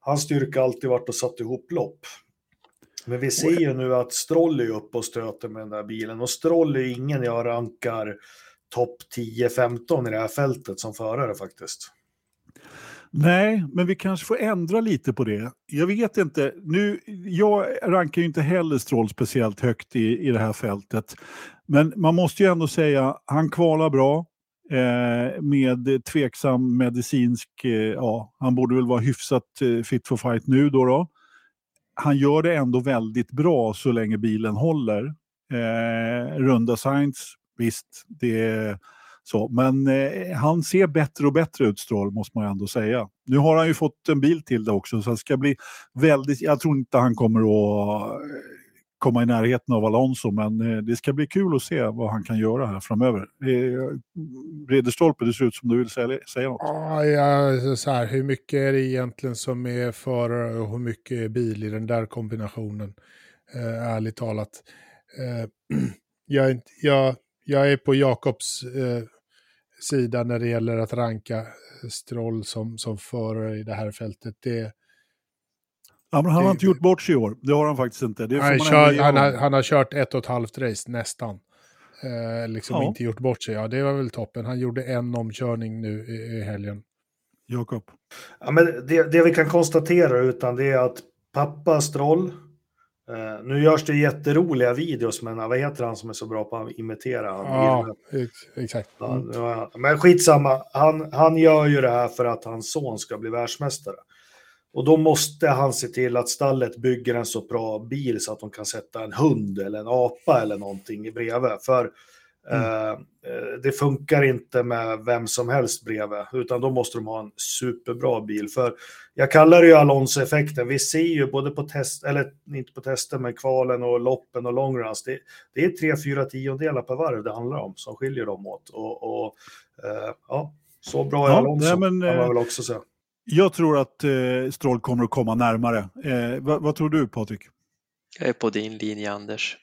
hans styrka har alltid varit att satt ihop lopp. Men vi ser ju nu att Stroll är uppe och stöter med den där bilen och Stroll är ingen jag rankar topp 10-15 i det här fältet som förare faktiskt. Nej, men vi kanske får ändra lite på det. Jag vet inte. Nu, jag rankar ju inte heller Stroll speciellt högt i, i det här fältet. Men man måste ju ändå säga, han kvalar bra. Eh, med tveksam medicinsk, eh, ja, han borde väl vara hyfsat eh, fit for fight nu då, då. Han gör det ändå väldigt bra så länge bilen håller. Eh, runda Sainz, visst, det så, men eh, han ser bättre och bättre ut, Stroll, måste man ändå säga. Nu har han ju fått en bil till det också, så det ska bli väldigt... Jag tror inte han kommer att eh, komma i närheten av Alonso, men eh, det ska bli kul att se vad han kan göra här framöver. Eh, Ridderstolpe, det ser ut som du vill säga, säga något. Ja, ja så här, hur mycket är det egentligen som är förare och hur mycket är bil i den där kombinationen? Eh, ärligt talat. Eh, jag, jag, jag är på Jakobs eh, sida när det gäller att ranka Stroll som, som förare i det här fältet. Det, Ja, men han har inte gjort bort sig i år. Det har han faktiskt inte. Han, kör, han, har, han, har, kört ett och ett halvt race, nästan. Eh, liksom ja. inte gjort bort sig. Ja, det var väl toppen. Han gjorde en omkörning nu i, i helgen. Jakob? Ja, men det, det vi kan konstatera utan det är att pappa Stroll Uh, nu görs det jätteroliga videos, men vad heter han som är så bra på att imitera? Ja, exakt. Mm. Ja, men skitsamma, han, han gör ju det här för att hans son ska bli världsmästare. Och då måste han se till att stallet bygger en så bra bil så att de kan sätta en hund eller en apa eller någonting bredvid. För Mm. Eh, eh, det funkar inte med vem som helst bredvid, utan då måste de ha en superbra bil. För jag kallar det ju Alonso-effekten. Vi ser ju både på test, eller inte på tester, men kvalen och loppen och longruns. Det, det är tre, fyra tiondelar per varv det handlar om som skiljer dem åt. Och, och uh, ja, så bra är ja, Alonso, nej, men, kan man väl också säga. Jag tror att eh, Stroll kommer att komma närmare. Eh, vad, vad tror du, Patrik? Jag är på din linje, Anders.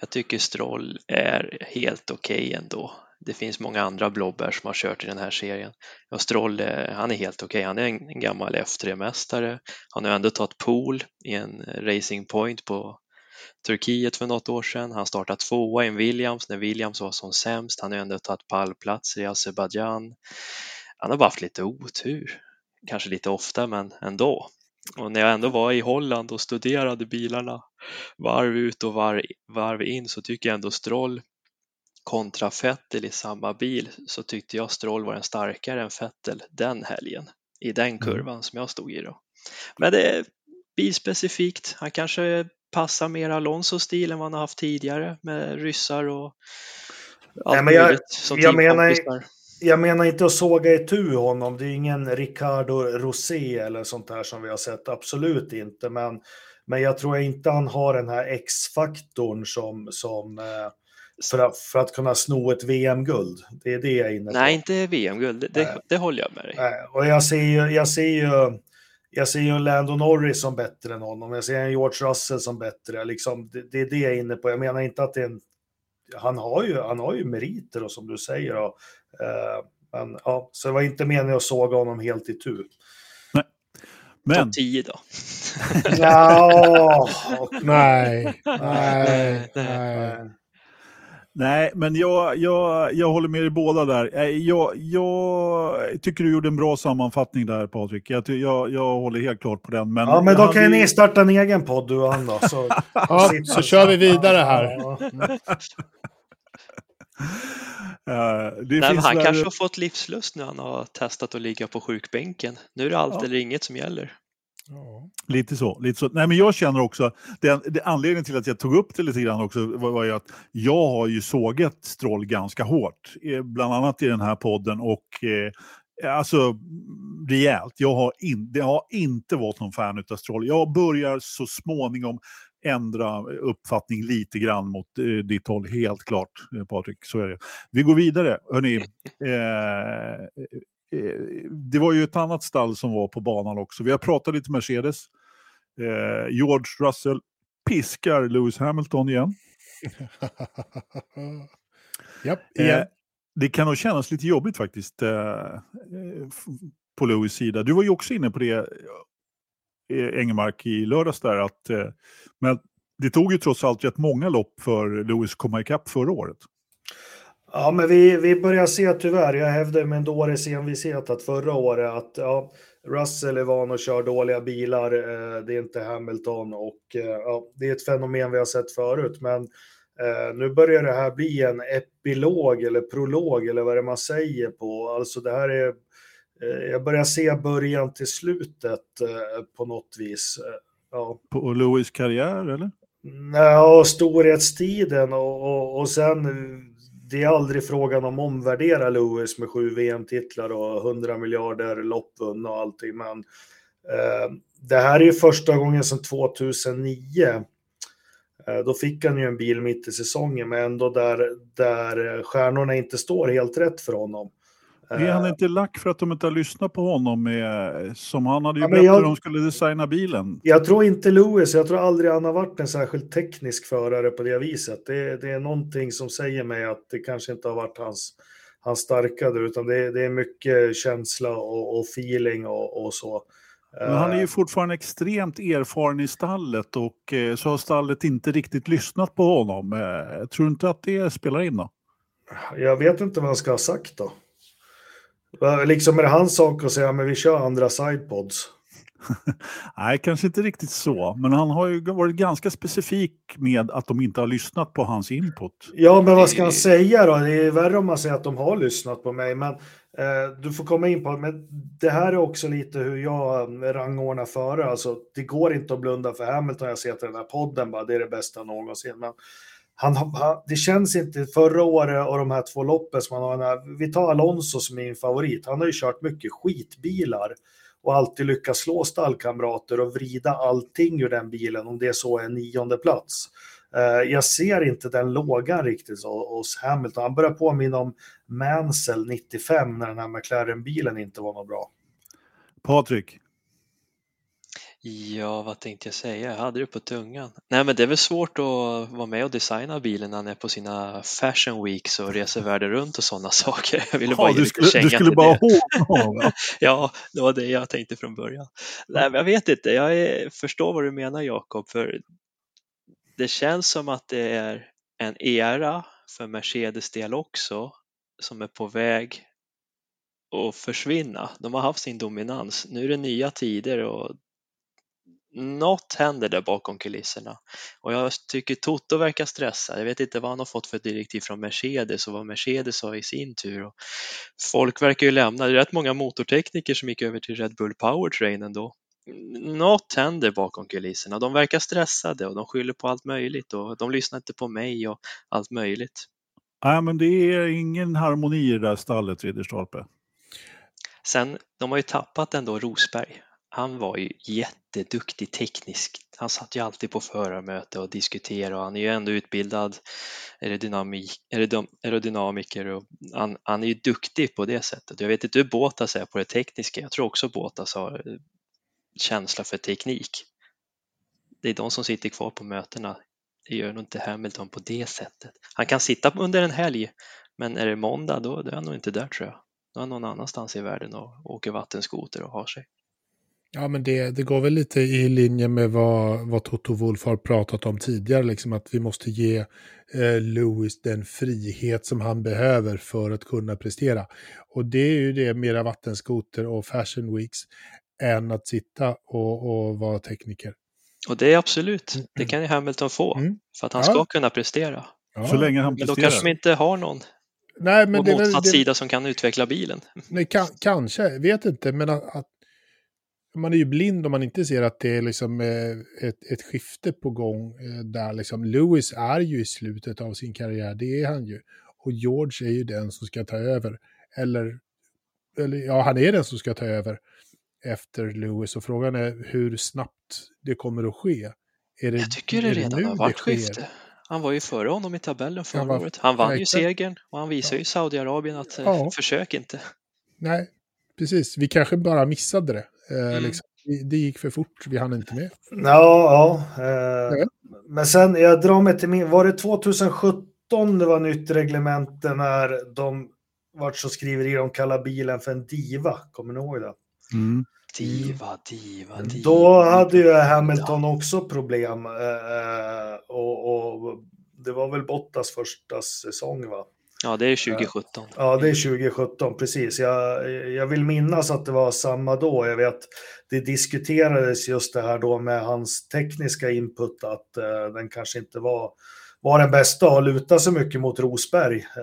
Jag tycker Stroll är helt okej okay ändå. Det finns många andra blobbar som har kört i den här serien. Och Stroll, eh, han är helt okej. Okay. Han är en gammal F3-mästare. Han har ändå tagit pool i en eh, Racing Point på Turkiet för något år sedan. Han startade tvåa i en Williams när Williams var som sämst. Han har ändå tagit pallplatser i Azerbajdzjan. Han har bara haft lite otur. Kanske lite ofta, men ändå. Och när jag ändå var i Holland och studerade bilarna varv ut och varv, varv in så tycker jag ändå Stroll kontra Fettel i samma bil så tyckte jag Stroll var en starkare än Fettel den helgen i den mm. kurvan som jag stod i då. Men det är bilspecifikt. Han kanske passar mer Alonso-stil än vad han har haft tidigare med ryssar och allt Nej, men jag, möjligt som jag menar, jag menar inte att såga itu honom. Det är ingen Ricardo Rosé eller sånt där som vi har sett. Absolut inte. Men, men jag tror inte han har den här X-faktorn som, som eh, för, att, för att kunna sno ett VM-guld. Det är det jag är inne på. Nej, inte VM-guld. Det, det, det, håller jag med dig. Och jag ser ju, jag ser ju, jag ser ju Lando Norris som bättre än honom. Jag ser en George Russell som bättre. Liksom, det, det är det jag är inne på. Jag menar inte att det är en han har ju, han har ju meriter och som du säger. Och, men, ja, så det var inte meningen att såga honom helt i tur. Nej. Men... Topp 10 då? ja, nej, nej, nej, nej. Nej, men jag, jag, jag håller med er båda där. Eh, jag, jag tycker du gjorde en bra sammanfattning där Patrik. Jag, jag, jag håller helt klart på den. Men ja, men då kan ju ni starta en egen podd du och han då. Så, Ja, så kör vi vidare här. Eh, det Nej, han väl- kanske har fått livslust när han har testat att ligga på sjukbänken. Nu är det allt Ja. eller inget som gäller. Ja. Lite så. Lite så. Nej, men jag känner också, det, det, anledningen till att jag tog upp det lite grann också var, var ju att jag har ju sågat Stroll ganska hårt. eh, Bland annat i den här podden och eh, alltså rejält. Jag har, in, jag har inte varit någon fan av Stroll. Jag börjar så småningom ändra uppfattning lite grann mot eh, ditt håll, helt klart eh, Patrik. Så är det. Vi går vidare. Hörrni, eh, eh, det var ju ett annat stall som var på banan också. Vi har pratat lite Mercedes. Eh, George Russell piskar Lewis Hamilton igen. Japp, Eh, igen. det kan nog kännas lite jobbigt faktiskt på Lewis sida. Du var ju också inne på det, Eh, Engemark i lördags där. Att, eh, men det tog ju trots allt rätt många lopp för Lewis att komma ikapp förra året. Ja, men vi, vi börjar se tyvärr, jag hävdar med en dåres envishet att förra året att ja, Russell är van att köra dåliga bilar, eh, det är inte Hamilton och eh, ja, det är ett fenomen vi har sett förut. Men eh, nu börjar det här bli en epilog eller prolog eller vad det är man säger på. Alltså det här är, jag börjar se början till slutet eh, på något vis. Eh, Ja, På Lewis karriär, eller? Ja, storhetstiden och, och, och sen det är aldrig frågan om omvärdera Lewis med sju VM-titlar och 100 miljarder lopp vunna och allting. Men eh, det här är ju första gången sedan 2009. Eh, då fick han ju en bil mitt i säsongen, men ändå där, där stjärnorna inte står helt rätt för honom. Är han inte lack för att de inte har lyssnat på honom? Med, som han hade ju Ja, berättat jag- hur de skulle designa bilen. Jag tror inte Lewis, jag tror aldrig han har varit en särskilt teknisk förare på det viset. Det, det är någonting som säger mig att det kanske inte har varit hans, hans starkare, utan det, det är mycket känsla och, och feeling och, och så. Men han är ju Eh, fortfarande extremt erfaren i stallet och eh, så har stallet inte riktigt lyssnat på honom. Eh, tror inte att det spelar in då. Jag vet inte vad han ska ha sagt då. Liksom är det hans sak att säga, men vi kör andra sidepods. Nej, kanske inte riktigt så. Men han har ju varit ganska specifik med att de inte har lyssnat på hans input. Ja, men vad ska han säga då? Det är värre om man säger att de har lyssnat på mig. Men eh, du får komma in på men det här är också lite hur jag eh, rangordnar före. Alltså, det går inte att blunda för Hamilton. Jag ser till den här podden bara, det är det bästa någonsin. Men han, han, det känns inte förra året och de här två loppen som han har. Vi tar Alonso som är min favorit. Han har ju kört mycket skitbilar och alltid lyckats slå stallkamrater och vrida allting ur den bilen om det är så en nionde plats. Eh, jag ser inte den lågan riktigt hos Hamilton. Han börjar påminna om Mansell 95 när den här McLaren-bilen inte var något bra. Patrik, Ja, vad tänkte jag säga? Jag hade det på tungan. Nej, men det är väl svårt att vara med och designa bilen när han är på sina fashion weeks och reser världen runt och sådana saker. Jag ville bara ja, ge du skulle, du skulle bara håna? Ja, det var det jag tänkte från början. Nej, men jag vet inte. Jag är, förstår vad du menar, Jakob, för det känns som att det är en era för Mercedes del också som är på väg att försvinna. De har haft sin dominans. Nu är det nya tider och något händer där bakom kulisserna. Och jag tycker Toto verkar stressad. Jag vet inte vad han har fått för direktiv från Mercedes och vad Mercedes har i sin tur. Och folk verkar ju lämna. Det är rätt många motortekniker som gick över till Red Bull Powertrain ändå. Något händer bakom kulisserna. De verkar stressade och de skyller på allt möjligt och de lyssnar inte på mig och allt möjligt. Nej, men det är ingen harmoni i det där stallet, Ridderstolpe. Sen, de har ju tappat ändå Rosberg. Han var ju jätteduktig tekniskt. Han satt ju alltid på förarmöte och diskuterade och han är ju ändå utbildad aerodynamik, aerodynamiker och han, han är ju duktig på det sättet. Jag vet inte hur Båtas är på det tekniska. Jag tror också Båtas har eh, känsla för teknik. Det är de som sitter kvar på mötena. Det gör nog inte Hamilton på det sättet. Han kan sitta under en helg, men är det måndag då, då är han nog inte där tror jag. Då är han någon annanstans i världen och åker vattenskoter och har sig. Ja, men det, det går väl lite i linje med vad, vad Toto Wolf har pratat om tidigare, liksom att vi måste ge eh, Lewis den frihet som han behöver för att kunna prestera. Och det är ju det mera vattenskoter och fashion weeks än att sitta och, och vara tekniker. Och det är absolut, det kan ju Hamilton få Mm. för att han Ja. ska kunna prestera. Ja. Så länge han Men då presterar. kanske de inte har någon Nej, men på det är väl, motsatt det, sida som kan utveckla bilen. nej, kan, kanske, vet inte, men att, att man är ju blind om man inte ser att det är liksom eh, ett, ett skifte på gång eh, där liksom Lewis är ju i slutet av sin karriär, det är han ju. Och George är ju den som ska ta över. Eller, eller ja, han är den som ska ta över efter Lewis. Och frågan är hur snabbt det kommer att ske. Är det, Jag tycker det redan har varit skifte. Han var ju före honom i tabellen förra var- året. Han vann ja, ju segern och han visar ju Saudiarabien att eh, Ja. försök inte. Nej, precis. Vi kanske bara missade det. Eh, Mm. liksom. Det- gick för fort, vi hann inte med. Ja, ja. Eh, Ja. Men sen, jag drar mig till min, var det 2017 det var nytt reglemente när de vart så skriveri de kallar bilen för en diva, kommer ni ihåg det? Mm. Diva, diva, diva. Då hade ju Hamilton också problem eh, och, och det var väl Bottas första säsong va? Ja, det är 2017. Ja, det är 2017, precis. Jag, jag vill minnas att det var samma då. Jag vet, det diskuterades just det här då med hans tekniska input, att eh, den kanske inte var, var den bästa och luta så mycket mot Rosberg, eh,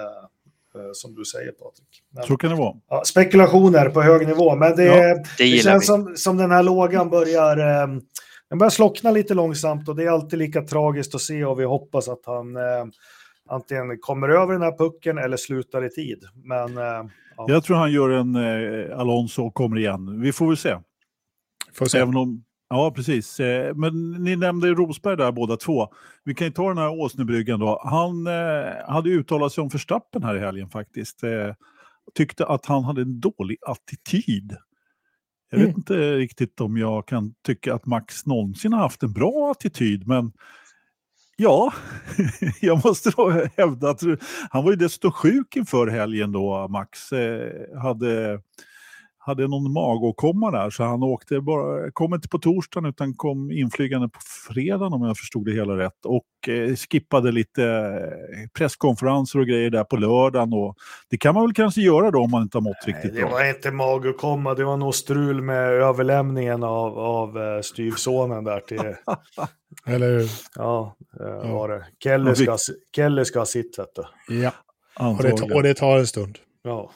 eh, eh, som du säger Patrik. Men, Så kan det vara. ja, spekulationer på hög nivå, men det, Ja, Det det känns vi. som, som den här lågan börjar, eh, den börjar slockna lite långsamt och det är alltid lika tragiskt att se och vi hoppas att han eh, antingen kommer över den här pucken eller slutar i tid. Men eh, ja. Jag tror han gör en eh, Alonso och kommer igen. Vi får väl se. Får se. Även om, ja, precis. Eh, men ni nämnde Rosberg där båda två. Vi kan ju ta den här Åsnebryggan då. Han eh, hade uttalat sig om Verstappen här i helgen faktiskt. Eh, tyckte att han hade en dålig attityd. Jag vet Mm. inte riktigt om jag kan tycka att Max någonsin har haft en bra attityd, men ja, jag måste då hävda att han var ju desto sjuk inför helgen då, Max. Eh, hade, hade någon magåkomma där, så han åkte bara, kom inte på torsdagen utan kom inflygande på fredagen om jag förstod det hela rätt. Och eh, skippade lite eh, presskonferenser och grejer där på lördagen. Och det kan man väl kanske göra då om man inte har mått Nej, riktigt det bra. var inte magåkomma, det var nog strul med överlämningen av, av eh, styvsonen där till, Eller hur? ja, Ja. var det. Kelly ska, Kelly ska ha sitt, vet du. Ja, och det, och det tar en stund. Ja.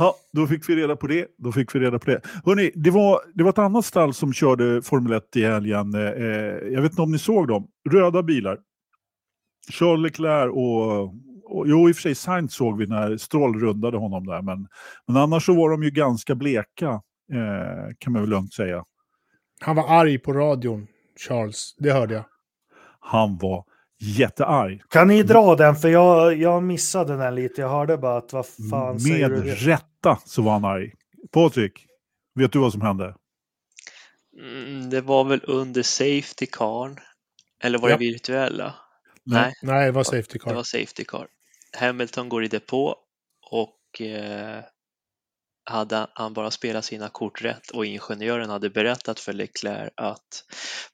Ja, då fick vi reda på det. Då fick vi reda på det. Hörrni, det var, det var ett annat stall som körde Formel 1 i helgen. Eh, jag vet inte om ni såg dem. Röda bilar. Charles Leclerc och, och... Jo, i och för sig Sainz såg vi när Stroll rundade honom där. Men, men annars så var de ju ganska bleka, eh, kan man väl lugnt säga. Han var arg på radion, Charles. Det hörde jag. Han var jättearg. Kan ni dra den? För jag, jag missade den lite. Jag hörde bara att vad fan säger du? Med det? rätta så var han arg. Patrik, vet du vad som hände? Mm, det var väl under Safety Car. Eller var Ja. det virtuella? Nej. Nej, Nej, det var Safety det Car. var Safety Car. Hamilton går i depå och eh, hade han bara spelat sina kort rätt och ingenjören hade berättat för Leclerc att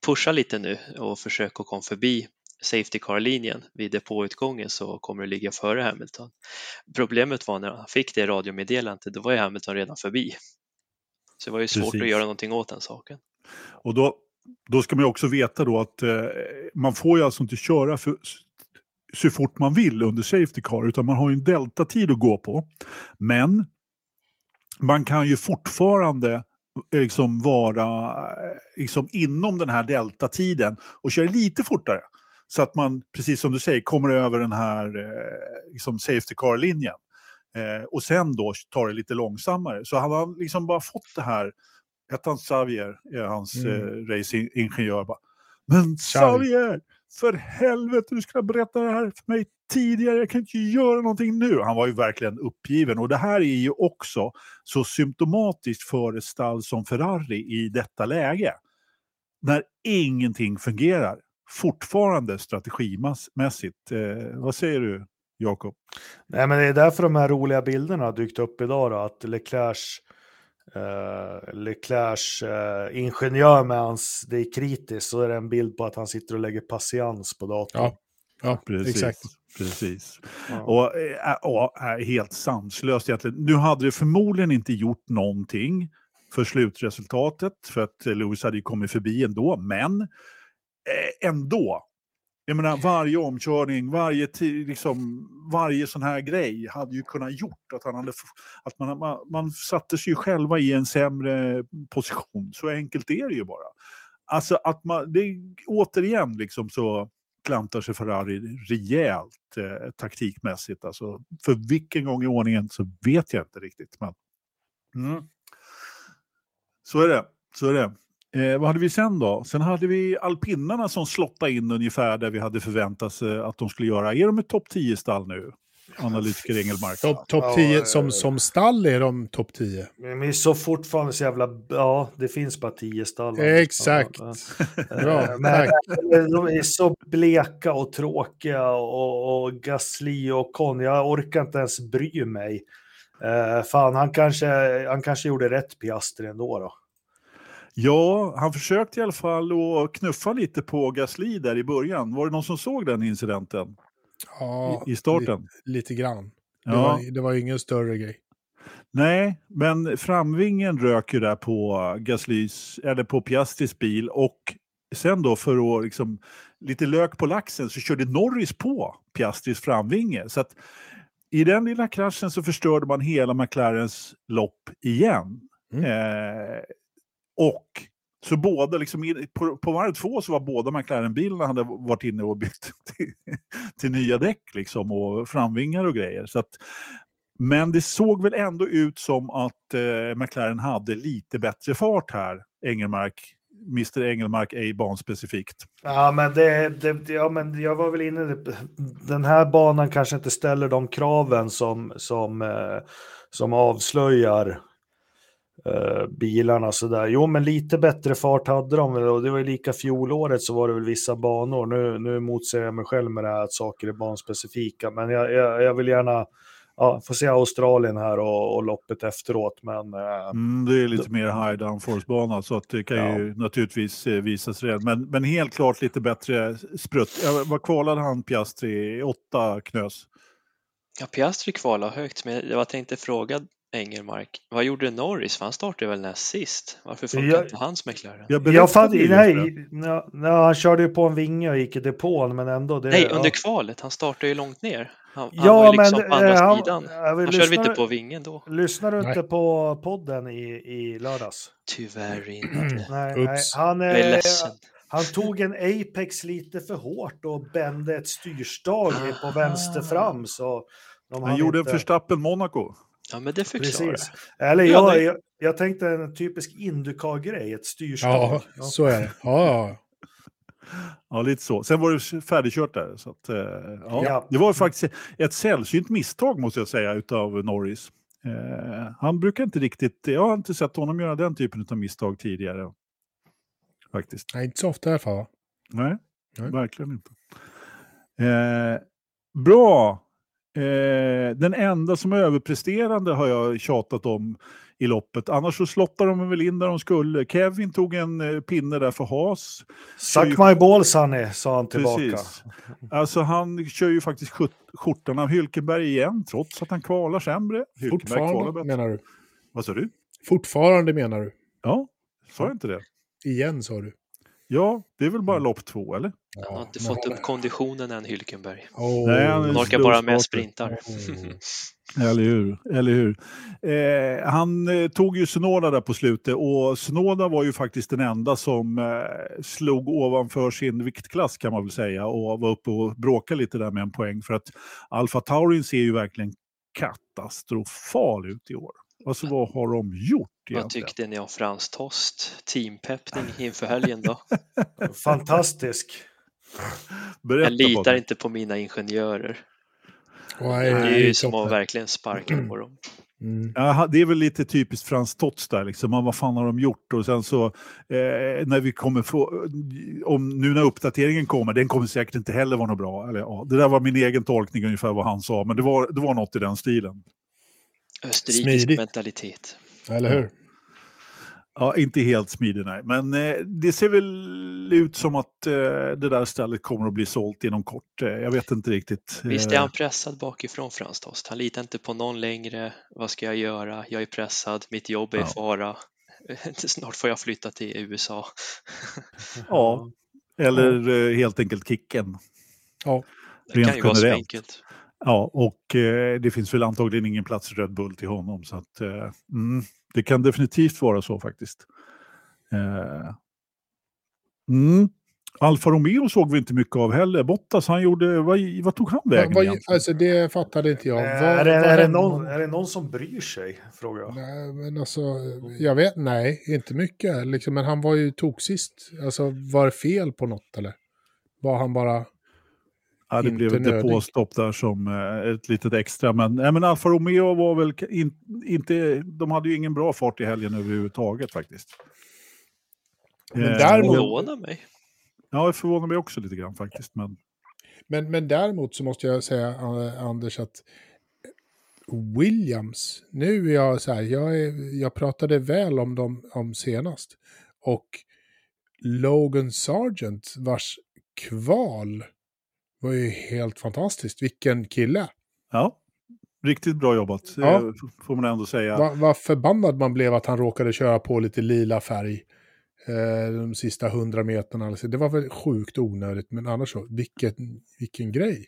pusha lite nu och försöka komma förbi Safety Car-linjen vid depåutgången så kommer det ligga före Hamilton. Problemet var när han fick det radiomeddelandet, då var ju Hamilton redan förbi. Så det var ju svårt Precis. att göra någonting åt den saken. Och då, då ska man ju också veta då att eh, man får ju alltså inte köra för, så fort man vill under Safety Car, utan man har ju en deltatid att gå på. Men man kan ju fortfarande eh, liksom vara eh, liksom inom den här deltatiden och köra lite fortare. Så att man, precis som du säger, kommer över den här eh, liksom Safety Car-linjen. Eh, och sen då tar det lite långsammare. Så han har liksom bara fått det här hette han Xavier, är hans Mm. eh, racingingenjör. Bara, Men Xavi. Xavier, för helvete, du skulle ha berättat det här för mig tidigare, jag kan inte göra någonting nu. Han var ju verkligen uppgiven och det här är ju också så symptomatiskt för ett stall som Ferrari i detta läge. När ingenting fungerar, fortfarande strategimässigt. Eh, vad säger du, Jakob? Nej, men det är därför de här roliga bilderna har dykt upp idag då, att Leclercs uh, Leclercs uh, ingenjör med hans, det är kritiskt, så är det en bild på att han sitter och lägger patiens på datorn. Ja, ja Precis. exakt. Precis. Ja. Och, äh, och äh, helt sanslöst egentligen. Nu hade det förmodligen inte gjort någonting för slutresultatet, för att Lewis hade ju kommit förbi ändå, men Eh, ändå. Jag menar, varje omkörning, varje, liksom, varje sån här grej hade ju kunnat gjort att, han hade, att man, man, man satte sig själva i en sämre position. Så enkelt är det ju bara. Alltså att man, det, återigen liksom så klantar sig Ferrari rejält eh, taktikmässigt. Alltså, för vilken gång i ordningen så vet jag inte riktigt. Men, mm. Så är det. Så är det. Eh, vad hade vi sen då? Sen hade vi alpinnarna som slottade in ungefär där vi hade förväntat sig att de skulle göra. Är de ett topp 10-stall nu? Analytiker Engelmark. Topp top Ja, 10, eh, som, som stall är de topp 10. Men vi är så fortfarande så jävla, ja, det finns bara tio stall. Exakt. Ja, Bra, Eh, Men de är så bleka och tråkiga och, och Gasly och Con, jag orkar inte ens bry mig. Uh, fan, han kanske, han kanske gjorde rätt Piastri ändå då. Ja, han försökte i alla fall att knuffa lite på Gasly där i början. Var det någon som såg den incidenten Ja, i, i starten? li, lite grann. Det, Ja. var, det var ingen större grej. Nej, men framvingen rök ju där på Gaslys, eller på Piastris bil och sen då för att liksom lite lök på laxen så körde Norris på Piastris framvinge. Så att i den lilla kraschen så förstörde man hela McLarens lopp igen. Mm. Eh, och så båda, liksom, på, på varv två så var båda McLaren-bilarna hade varit inne och byggt till, till nya däck liksom, och framvingar och grejer. Så att, men det såg väl ändå ut som att eh, McLaren hade lite bättre fart här, Engelmark. Mr Engelmark ej banspecifikt. Ja, men, det, det, ja, men jag var väl inne på den här banan kanske inte ställer de kraven som, som, eh, som avslöjar eh, bilarna sådär. Jo, men lite bättre fart hade de väl och det var ju lika fjolåret så var det väl vissa banor. Nu, nu motsäger jag mig själv med det här att saker är banspecifika, men jag, jag, jag vill gärna ja, få se Australien här och, och loppet efteråt. Men eh, Mm, det är lite mer high downforce-bana så att det kan Ja. ju naturligtvis eh, visas redan. Men, men helt klart lite bättre sprutt. Ja, vad kvalade han Piastri? Åtta knös? Ja, Piastri kvalade högt, men jag tänkte fråga Engelmark, vad gjorde Norris? För han startade väl näst sist? Varför funkar Jag- inte hans McLaren? Jag jag det. nej, nej, nej, han körde ju på en vinge och gick i depån, men ändå. Det, Nej, ja. under kvalet. Han startade ju långt ner. Han, han Ja, var ju liksom men, på andra eh, han- sidan. Han körde vi lyssna- inte på vingen då? Lyssnar du Nej. inte på podden i, i lördags? Tyvärr inte. Nej, nej. Han, Jag är eh, ledsen. han tog en Apex lite för hårt och bände ett styrstag på vänster fram. Så de Han gjorde en inte- Förstappen Monaco. Ja, men det förklarar. Precis. Eller Ja, jag, jag, jag tänkte en typisk Indycar-grej, ett styrstag. Ja, Ja. så är det. Ja, ja. Ja, lite så. Sen var det färdigkört där. Så att, eh, ja. Ja. Det var faktiskt ett sällsynt misstag måste jag säga utav Norris. Eh, han brukar inte riktigt, jag har inte sett honom göra den typen av misstag tidigare. Faktiskt. Nej, inte så ofta i alla fall. Nej, Nej. verkligen inte. Eh, bra. Eh, den enda som är överpresterande har jag tjatat om i loppet. Annars så slottar de väl in där de skulle. Kevin tog en eh, pinne där för Haas. Suck my balls honey, sa han tillbaka. Precis. Alltså han kör ju faktiskt skjort- skjortan av Hylkenberg igen, trots att han kvalar sämre. Hylkenberg kvalar Fortfarande bättre. menar du? Vad sa du? Fortfarande menar du? Ja, sa jag inte det? Igen sa du? Ja, det är väl bara lopp två, eller? Han har inte fått upp konditionen än, Hylkenberg. Oh. Nej, han orkar bara med sprintar. Mm. Eller hur? Eller hur? Eh, han eh, tog ju Sonoda där på slutet och Sonoda var ju faktiskt den enda som eh, slog ovanför sin viktklass kan man väl säga och var uppe och bråkade lite där med en poäng för att Alfa Taurin ser ju verkligen katastrofal ut i år. Alltså vad har de gjort Vad egentligen? tyckte ni om Frans Tost? Teampeppning inför helgen då? Fantastisk. Berätta Jag litar inte på mina ingenjörer. Nej, Det är ju som att verkligen sparka på dem. Mm. Ja, det är väl lite typiskt Frans Tots där, liksom. Man, vad fan har de gjort? Och sen så, eh, när vi kommer få, om nu när uppdateringen kommer, den kommer säkert inte heller vara något bra. Eller, ja, det där var min egen tolkning ungefär vad han sa, men det var, det var något i den stilen. Österrikisk Smidigt. mentalitet. Eller hur? Ja, inte helt smidig nej. Men eh, det ser väl ut som att eh, det där stället kommer att bli sålt inom kort. Eh, jag vet inte riktigt. Visst är Eh, han pressad bakifrån Frans Tost? Han litar inte på någon längre. Vad ska jag göra? Jag är pressad, mitt jobb är i Ja. fara. Snart får jag flytta till USA. Ja, eller eh, helt enkelt kicken. Ja. Det Rent kan ju vara så generellt. enkelt. Ja, och eh, det finns väl antagligen ingen plats i Red Bull till honom. Så att, eh, mm, det kan definitivt vara så faktiskt. Eh, mm. Alfa Romeo såg vi inte mycket av heller. Bottas, han gjorde, vad, vad tog han vägen Vad- egentligen? alltså det fattade inte jag. Eh, Vad- är, det, vad är, det någon, är det någon som bryr sig? Frågar jag. Nej, men alltså, jag vet, nej, inte mycket. Liksom, men han var ju toksist. Alltså, var det fel på något eller? Var han bara... Ja, det inte blev ett depåstopp där som eh, ett litet extra. Men, nej, men Alfa Romeo var väl in, inte, de hade ju ingen bra fart i helgen överhuvudtaget faktiskt. Men Eh, däremot- Förvånar mig. Ja, det förvånar mig också lite grann faktiskt. Men, Men, men däremot så måste jag säga, eh, Anders, att Williams, nu är jag så här, jag, är, jag pratade väl om dem om senast. Och Logan Sargent, vars kval var ju helt fantastiskt. Vilken kille! ja, riktigt bra jobbat, Ja. eh, får man ändå säga. Vad vad förbannad man blev att han råkade köra på lite lila färg de sista hundra meterna. Alltså, det var väl sjukt onödigt, men annars så, vilken, vilken grej.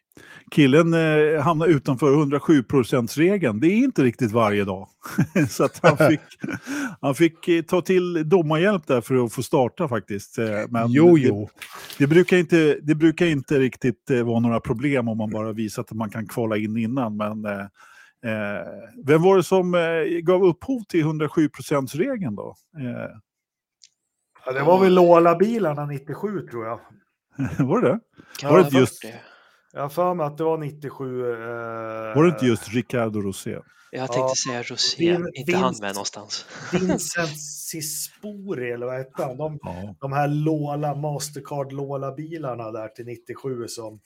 Killen eh, hamnade utanför 107%-regeln. Det är inte riktigt varje dag. Så att han fick, han fick eh, ta till domarhjälp där för att få starta faktiskt. Eh, Men jo, det- jo. Det brukar inte, det brukar inte riktigt eh, vara några problem om man bara visat att man kan kvala in innan. Men eh, eh, vem var det som eh, gav upphov till 107%-regeln då? Eh, Ja, det var väl Lola-bilarna 97 tror jag. var det det? Kan Var det just- det? Jag har för mig att det var 97. Eh, Var det inte just Riccardo Rosé? Jag tänkte Ja, säga Rosé, vin- inte han vinst. med någonstans. Vincent Cispori eller vad hette han? De, Ja. de här Lola, Mastercard Lola-bilarna där till 97 som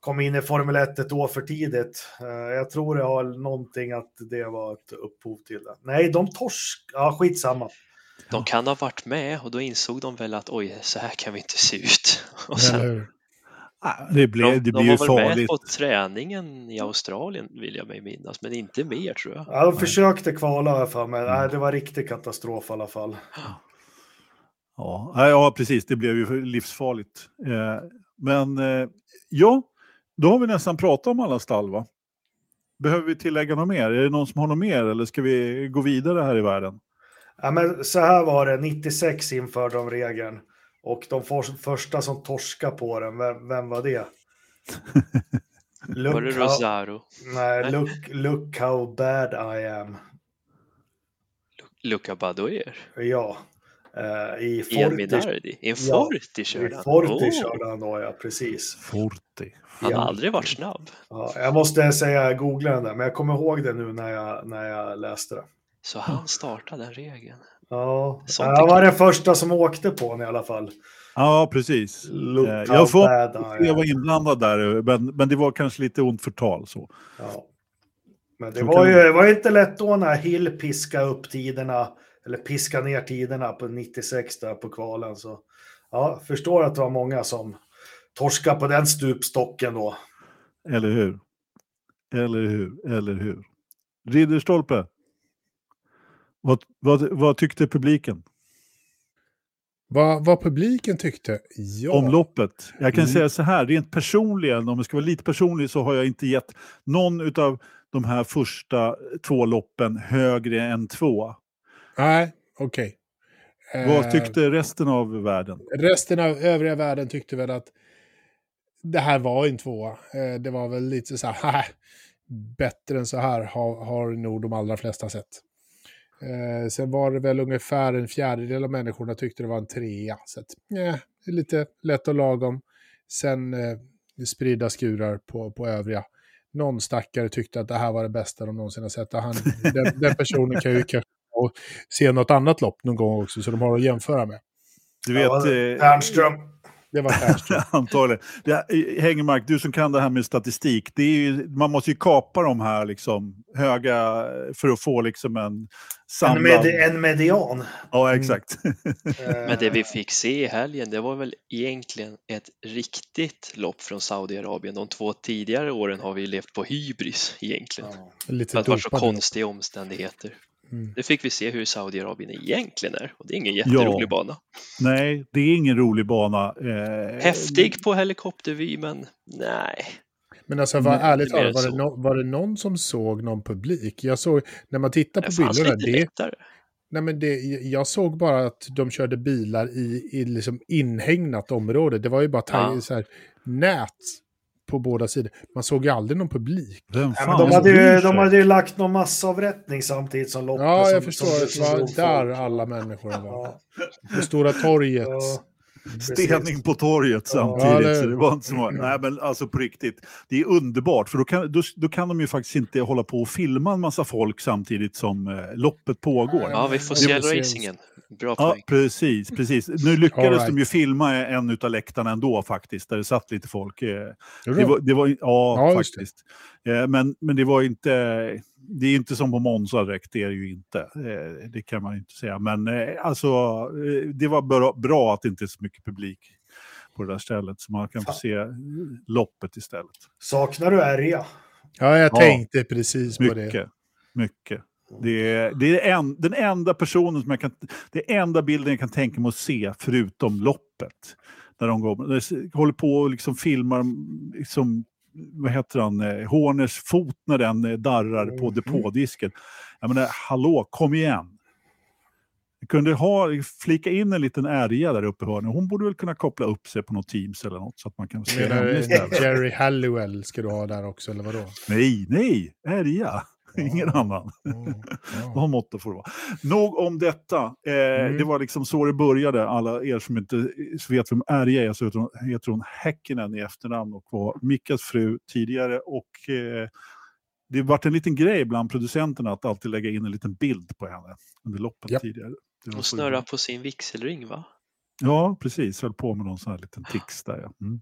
kom in i Formel 1 ett år för tidigt. Eh, jag tror det har någonting att det var ett upphov till det. Nej, de torsk... Ja, skitsamma. De kan ha varit med och då insåg de väl att oj, så här kan vi inte se ut. Och sen? Ah, Det, blev, de, det de blir ju var väl med farligt. på träningen i Australien vill jag mig minnas, men inte mer tror jag. Ja, de försökte kvala jag för mig. Nej, det var riktig katastrof i alla fall. Ja, ja, precis. Det blev ju livsfarligt. Eh, men eh, ja, då har vi nästan pratat om alla stall, va? Behöver vi tillägga något mer? Är det någon som har något mer eller ska vi gå vidare här i världen? Ja, men så här var det, 96 införde de regeln. Och de for, första som torska på den, vem, vem var det? Look Var det how- Rosaro? Nej, Nej. look, look how bad I am. Luca Badoer? Ja. Uh, I Forti? I en Ja, Forti i körde han? Forti Åh, körde han då, ja precis. Forti. Han har Ja. aldrig varit snabb. Ja, jag måste säga, jag googlade den där, men jag kommer ihåg det nu när jag, när jag läste det. Så han startade den regeln. Ja, Sånt jag var den första som åkte på den i alla fall. Ja, precis. Look Eh, jag får jag var inblandad där, men, men det var kanske lite ont förtal. Så. Ja. Men det Så var kan- ju det var ju inte lätt då när Hill piskade upp tiderna, eller piskade ner tiderna på 96 där på kvalen. Så ja, förstår att det var många som torskade på den stupstocken då. Eller hur? Eller hur? Eller hur? Ridderstolpe. Vad, vad, vad tyckte publiken Vad, vad publiken tyckte? Ja. om loppet? Jag kan Mm. säga så här, rent personligen, om jag ska vara lite personlig så har jag inte gett någon av de här första två loppen högre än två. Nej, okej. Vad Eh, tyckte resten av världen? Resten av övriga världen tyckte väl att det här var en tvåa. Eh, Det var väl lite så här, "Haha, bättre än så här har, har nog de allra flesta sett. Eh, sen var det väl ungefär en fjärdedel av människorna tyckte det var en trea. Så att, eh, det är lite lätt och lagom. Sen eh, spridda skurar på, på övriga. Någon stackare tyckte att det här var det bästa de någonsin har sett. Han, den, den personen kan ju kanske och se något annat lopp någon gång också, så de har att jämföra med. Du Ja, vet, eh, Ternström. Det var Perström. Antagligen. Det, Hängmark, du som kan det här med statistik, det är ju, man måste ju kapa de här liksom, höga för att få liksom en En, samlad... med, en median. Ja, exakt. Men det vi fick se i helgen, det var väl egentligen ett riktigt lopp från Saudiarabien. De två tidigare åren har vi levt på hybris egentligen. Ja. Lite För att det var så konstiga omständigheter. Mm. Nu fick vi se hur Saudiarabien egentligen är och det är ingen jätterolig Ja. bana. Nej, det är ingen rolig bana. Eh, Häftig på helikoptervy, men nej. Men alltså, var, Men ärligt talat, var, det no, var det någon som såg någon publik? Jag såg, när man tittar på bilderna, det, lättare. nej men det, jag såg bara att de körde bilar i, i liksom inhägnat område. Det var ju bara ja. så här, nät på båda sidor. Man såg ju aldrig någon publik. Vem Ja, fan de, hade ju, de hade ju lagt någon massavrättning samtidigt som loppet. Ja, som, jag förstår. som- Det som var där folk. alla människor var. På Stora torget. ja. Stening på torget Ja, samtidigt. det- så det var inte så. Nej, men alltså på riktigt. Det är underbart, för då kan, då, då kan de ju faktiskt inte hålla på och filma en massa folk samtidigt som eh, loppet pågår. Ja, Ja, vi får se racingen. Bra Ja, poäng. precis, precis. Nu lyckades right. de ju filma en utav läktarna ändå faktiskt, där det satt lite folk. Eh, Det de? var, det var, ja, Ja, faktiskt. Eh, Men, men det var inte, det är inte som på Monza direkt, det är det ju inte. Eh, Det kan man ju inte säga. Men eh, alltså, det var bra, bra att det inte är så mycket publik på det där stället, så man kan få se loppet istället. Saknar du Ärja? Ja, jag Ja. tänkte precis på det. Mycket, mycket. Det är, det är en, den enda personen som jag kan, det är enda bilden jag kan tänka mig att se förutom loppet. När de går, när de håller på och liksom filmar, liksom, vad heter han, eh, Horners fot när den eh, darrar på Mhm. depådisken. Jag menar, hallå, kom igen. Vi kunde ha, flika in en liten ärja där uppe i hörnet. Hon borde väl kunna koppla upp sig på något Teams eller något så att man kan se Menar istället. Jerry Halliwell ska du ha där också, eller vadå? Nej, nej, ärja. Ingen annan. Mm. Ja. Vad måtto får det vara. Nog om detta. Eh, Mm. Det var liksom så det började. Alla er som inte vet vem Ärja är så heter hon, heter hon Häkkinen i efternamn och var Mickas fru tidigare. Och eh, det varit en liten grej bland producenterna att alltid lägga in en liten bild på henne under loppet Japp. tidigare. Det var Och så- snurra på sin vigselring, va? Ja, precis. Höll på med någon sån här liten tics där. Ja. Mm.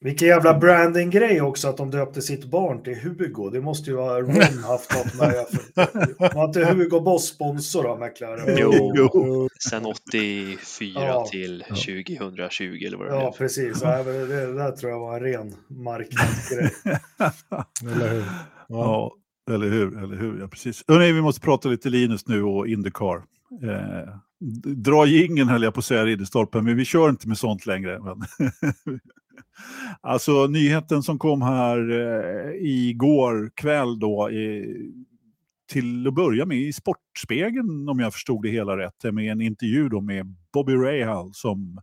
Vilken jävla branding-grej också att de döpte sitt barn till Hugo. Det måste ju ha Ron haft något med. Var inte Hugo Boss sponsor av McLaren? Jo. Jo. Sen 84 Ja. till Ja. 2020 eller vad det Ja, precis. Ja, det, det där tror jag var en ren marknadsgrej. Eller hur? Ja. Ja, eller hur? Eller hur? Ja, precis. Hörrni, vi måste prata lite Linus nu och Indycar. Eh, dra jingeln höll jag på att säga, Ridderstolpen, men vi kör inte med sånt längre. Men alltså nyheten som kom här eh, igår kväll då, i, till att börja med i Sportspegeln om jag förstod det hela rätt, med en intervju då med Bobby Rahal som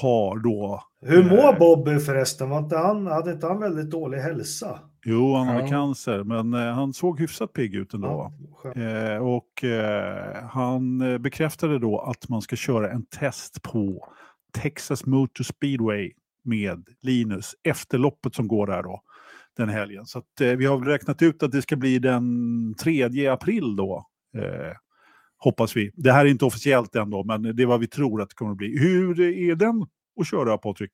har då Hur mår Eh. Bobby förresten? Var inte han, hade inte han väldigt dålig hälsa? Jo, han hade Ja. cancer, men eh, han såg hyfsat pigg ut ändå. skönt. Eh, och eh, han eh, bekräftade då att man ska köra en test på Texas Motor Speedway med Linus efter loppet som går där då den helgen. Så att, eh, vi har räknat ut att det ska bli den 3 april då. Eh, hoppas vi. Det här är inte officiellt än då, men det är vad vi tror att det kommer att bli. Hur är den att köra Patrik?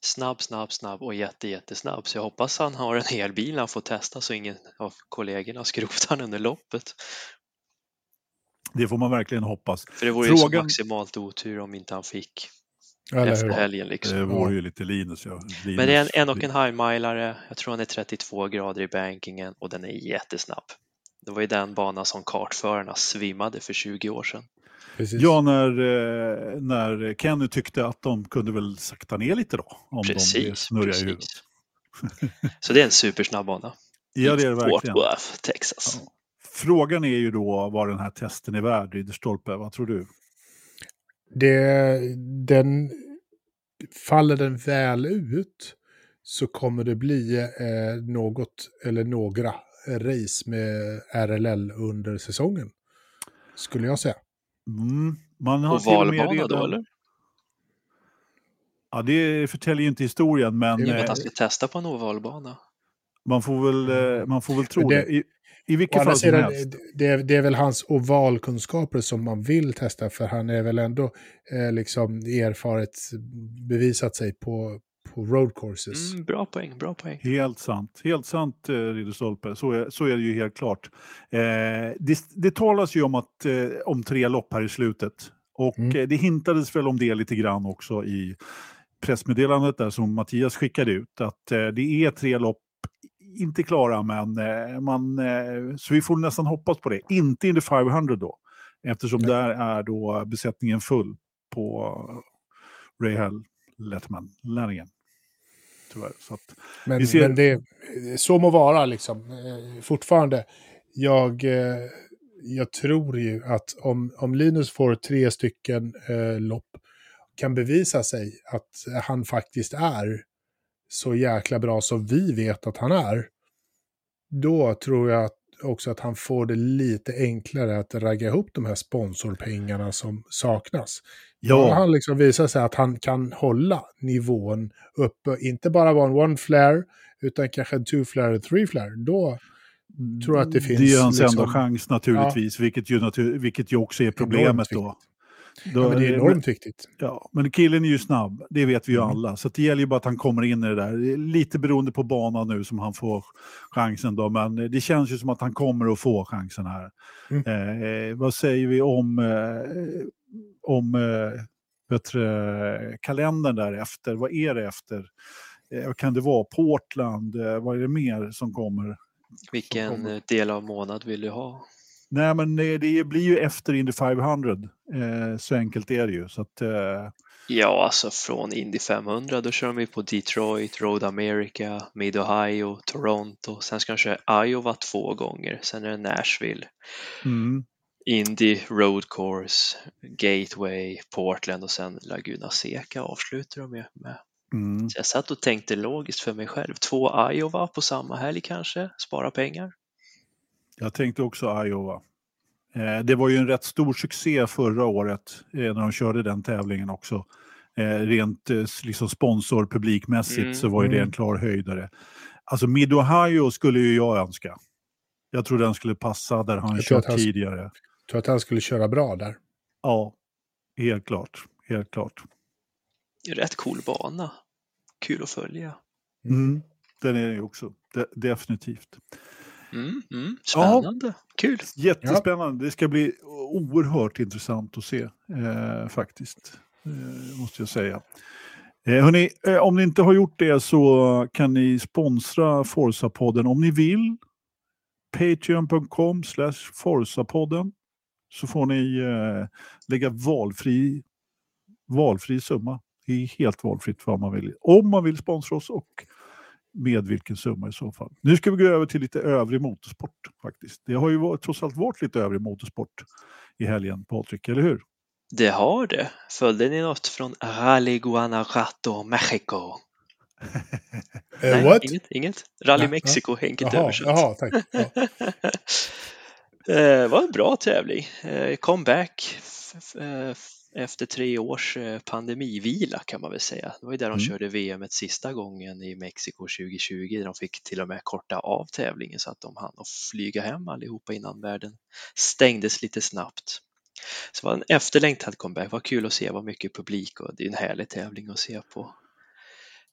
Snabb, snabb, snabb och jätte, jättesnabb. Så jag hoppas han har en hel bil han får testa så ingen av kollegorna skrotar under loppet. Det får man verkligen hoppas. För det vore ju så Frågan- maximalt otur om inte han fick Eller efter hur? helgen liksom. Det vore ju lite Linus. Ja. Linus. Men det är en en och en halv milare. Jag tror han är 32 grader i bankingen och den är jättesnabb. Det var ju den bana som kartförarna svimmade för 20 år sedan. Precis. Ja, när, eh, när Kenny tyckte att de kunde väl sakta ner lite då. Om de Precis, i huvudet. precis. Så det är en supersnabb bana. Ja, det är det Fort verkligen. Worth, Texas. Ja. Frågan är ju då vad den här testen är värd, Ridderstolpe. Vad tror du? Det, den, faller den väl ut så kommer det bli eh, något eller några race med RLL under säsongen. Skulle jag säga. Mm, man har Ovalbana redan... då eller? Ja, det förtäljer ju inte historien, men men eh, han ska testa på en ovalbana. man, får väl, eh, man får väl tro det. det- I, vilket fall som helst. det, är, det är väl hans ovalkunskaper som man vill testa, för han är väl ändå eh, liksom erfaret bevisat sig på, på road courses. Mm, bra poäng, bra poäng. Helt sant, helt sant eh, Ridderstolpe. Så är, så är det ju helt klart. Eh, det, det talas ju om, att, eh, om tre lopp här i slutet. Och Mm. eh, det hintades väl om det lite grann också i pressmeddelandet där som Mattias skickade ut. Att eh, det är tre lopp, inte klara, men eh, man, eh, så vi får nästan hoppas på det. Inte in the 500 då, eftersom Nej. där är då besättningen full på Rahal Letterman-lärningen. Tyvärr. Så att, Men, ser- men det, så må vara liksom. Eh, Fortfarande, jag, jag tror ju att om, om Linus får tre stycken eh, lopp, kan bevisa sig att han faktiskt är så jäkla bra som vi vet att han är, då tror jag också att han får det lite enklare att ragga ihop de här sponsorpengarna som saknas. Ja. ja, Han liksom visar sig att han kan hålla nivån uppe, inte bara vara en one flare, utan kanske en two flare och three flare. Då tror jag att det finns Det är hans liksom- enda chans naturligtvis, vilket, ju natur, vilket ju också är problemet då. Då ja, men det är enormt viktigt. Ja, men killen är ju snabb, det vet vi ju Mm. alla. Så det gäller ju bara att han kommer in i det där. Lite beroende på banan nu som han får chansen då, men det känns ju som att han kommer att få chansen här. Mm. Eh, vad säger vi om, eh, om eh, vet du, kalendern där efter? Vad är det efter? Eh, vad kan det vara? Portland? Eh, vad är det mer som kommer? Vilken kommer. eh, del av månad vill du ha? Nej, men eh, det blir ju efter Indy 500. Eh, så enkelt är det ju. Så att, eh, Ja, alltså från Indy 500 då kör vi på Detroit, Road America, Mid Ohio, Toronto. Sen ska de köra Iowa två gånger. Sen är det Nashville, mm. Indy Road Course, Gateway, Portland och sen Laguna Seca avslutar de med. Mm. Så jag satt och tänkte logiskt för mig själv. Två Iowa på samma helg kanske, spara pengar. Jag tänkte också Iowa. Eh, det var ju en rätt stor succé förra året eh, när de körde den tävlingen också. Eh, rent eh, liksom sponsor publikmässigt Mm. så var ju det en Mm. klar höjdare. Alltså Mid-Ohio skulle ju jag önska. Jag tror den skulle passa där han Jag kört han- tidigare. Jag tror att han skulle köra bra där. Ja, helt klart. Helt klart. Rätt cool bana. Kul att följa. Mm. Den är det ju också. De- definitivt. Mm, mm, spännande. Kul. Jättespännande. Det ska bli oerhört intressant att se eh, faktiskt. Eh, måste jag säga. Eh, hörni, eh, om ni inte har gjort det så kan ni sponsra Forza-podden om ni vill. Patreon.com slash Forza-podden. Så får ni eh, lägga valfri, valfri summa. Det är helt valfritt vad man vill. Om man vill sponsra oss och med vilken summa i så fall. Nu ska vi gå över till lite övrig motorsport faktiskt. Det har ju varit, trots allt varit lite övrig motorsport i helgen, Patrik, eller hur? Det har det. Följde ni något från Rally Guanajuato, Mexico? Eh, what? inget, inget. Rally Nej, Mexico, enkelt Jaha, översatt. jaha, tack. Ja. Eh, Det var en bra tävling. Eh, Comeback eh, efter tre års eh, pandemivila kan man väl säga. Det var ju där de Mm. körde VM sista gången i Mexiko 2020. De fick till och med korta av tävlingen så att de hann att flyga hem allihopa innan världen stängdes lite snabbt. Så det var en efterlängtad comeback. Vad kul att se, vad mycket publik och det är en härlig tävling att se på.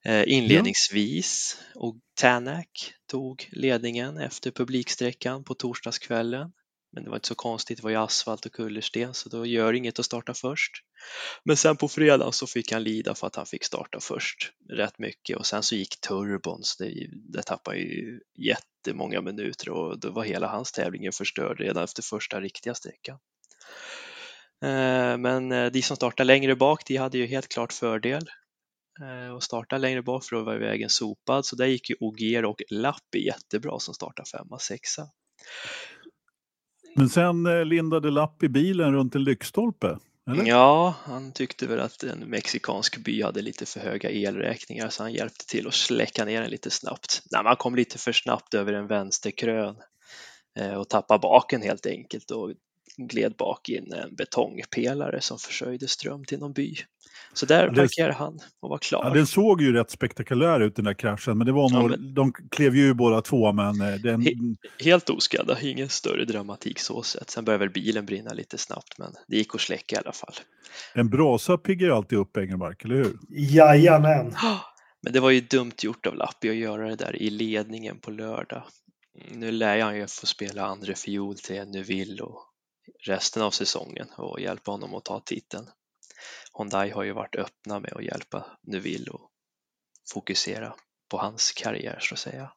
Eh, Inledningsvis och Tanak tog ledningen efter publiksträckan på torsdagskvällen. Men det var inte så konstigt, det var ju asfalt och kullersten så då gör det inget att starta först. Men sen på fredagen så fick han lida för att han fick starta först rätt mycket och sen så gick turbon så det, det tappade ju jättemånga minuter och då var hela hans tävling förstörd redan efter första riktiga sträckan. Eh, men eh, de som startade längre bak, de hade ju helt klart fördel eh, och starta längre bak för att vara vägen sopad. Så där gick ju Ogier och Lappi jättebra som startade femma, sexa. Men sen eh, lindade Lapp i bilen runt en lyktstolpe, eller? Ja, han tyckte väl att en mexikansk by hade lite för höga elräkningar så han hjälpte till att släcka ner den lite snabbt. Nej, man kom lite för snabbt över en vänsterkrön eh, och tappade baken helt enkelt och gled bak in en betongpelare som försörjde ström till någon by. Så där Ja, det- parkerade han och var klar. Ja, den såg ju rätt spektakulär ut den där kraschen, men det var Ja, nog, men- de klev ju båda två, men eh, den, He- Helt oskadda, ingen större dramatik så sett. Sen började väl bilen brinna lite snabbt, men det gick att släcka i alla fall. en brasa piggar ju alltid upp Engelmark, eller hur? Jajamän. Men det var ju dumt gjort av Lappi att göra det där i ledningen på lördag. Nu lär han ju få spela andra fiol till Neuville och resten av säsongen och hjälpa honom att ta titeln. Hyundai har ju varit öppna med att hjälpa Neuville och fokusera på hans karriär så att säga.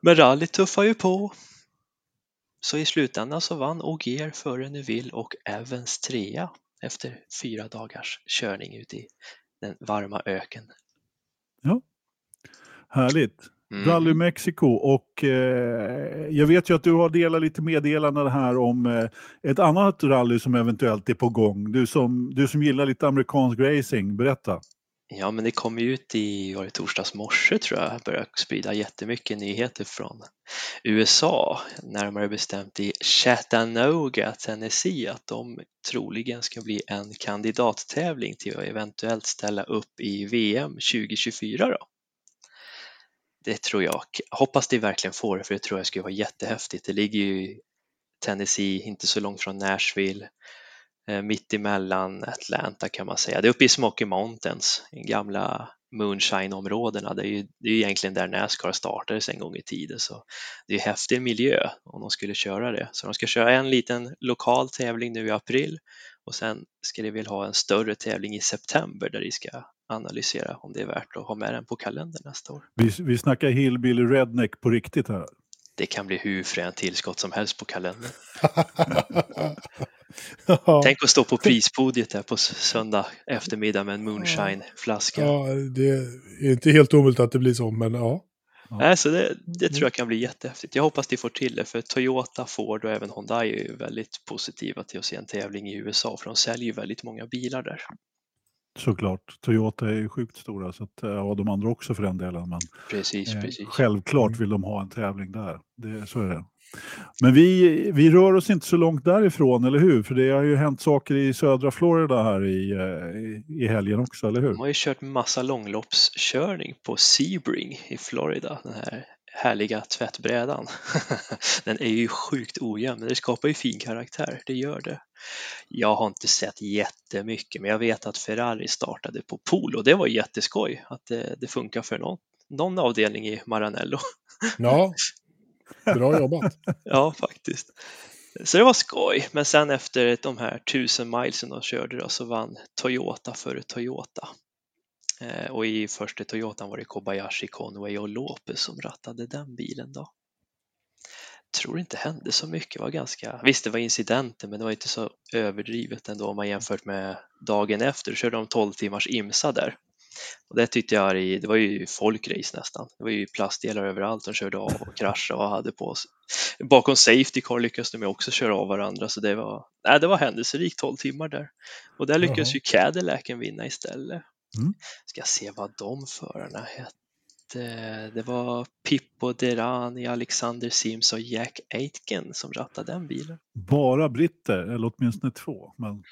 Men rallyt tuffar ju på. Så i slutändan så vann Ogier före Neuville och Evans trea efter fyra dagars körning ute i den varma öken. Härligt. Mm. Rally Mexiko och eh, jag vet ju att du har delat lite meddelanden här om eh, ett annat rally som eventuellt är på gång. Du som, du som gillar lite amerikansk racing, berätta. Ja, men det kom ut i, var det torsdags morse tror jag, började sprida jättemycket nyheter från USA, närmare bestämt i Chattanooga, Tennessee, att de troligen ska bli en kandidattävling till att eventuellt ställa upp i VM 2024 då. Det tror jag, hoppas de verkligen får det, för det tror jag skulle vara jättehäftigt. Det ligger ju i Tennessee, inte så långt från Nashville, eh, mitt emellan Atlanta kan man säga. Det är uppe i Smoky Mountains, i gamla Moonshine-områdena. Det är ju det är ju egentligen där Nascar startades en gång i tiden, så det är ju häftig miljö om de skulle köra det. Så de ska köra en liten lokal tävling nu i april och sen ska de väl ha en större tävling i september där de ska analysera om det är värt att ha med den på kalendern nästa år. Vi, vi snackar Hillbilly Redneck på riktigt här. Det kan bli hur fränt tillskott som helst på kalendern. ja, Tänk att stå på prispodiet där på söndag eftermiddag med en moonshine-flaska. ja, det är inte helt omöjligt att det blir så, men ja. Nej, så det, det tror jag kan bli jättehäftigt. Jag hoppas de får till det, för Toyota, Ford och även Hyundai är ju väldigt positiva till att se en tävling i USA, för de säljer ju väldigt många bilar där. Såklart. Toyota är ju sjukt stora, så att, eh, och de andra också för den delen. Men Precis, eh, precis. självklart vill de ha en tävling där. Det, så är det. Men vi, vi rör oss inte så långt därifrån, eller hur? För det har ju hänt saker i södra Florida här i, eh, i, i helgen också, eller hur? De har ju kört massa långloppskörning på Sebring i Florida, den här härliga tvättbrädan. Den är ju sjukt ojämn, men det skapar ju fin karaktär, det gör det. Jag har inte sett jättemycket, men jag vet att Ferrari startade på pool och det var jätteskoj att det, det funkar för någon, någon avdelning i Maranello. Ja, bra jobbat. Ja, faktiskt. Så det var skoj, men sen efter de här tusen milesen de körde då, så vann Toyota före Toyota. Eh, och i första Toyotan var det Kobayashi, Conway och Lopez som rattade den bilen då. Tror inte hände så mycket, var ganska, visst det var incidenter men det var inte så överdrivet ändå om man jämfört med dagen efter, då körde de 12 timmars IMSA där. Och det tyckte jag, i- det var ju folkrace nästan. Det var ju plastdelar överallt, de körde av och kraschade och hade på sig. Bakom Safety Car lyckades de också köra av varandra så det var, nej, det var händelserikt 12 timmar där. Och där lyckades ju Cadillacen vinna istället. Mm. Ska se vad de förarna hette. Det var Pippo Derani, Alexander Sims och Jack Aitken som rattade den bilen. Bara britter, eller åtminstone två. Men,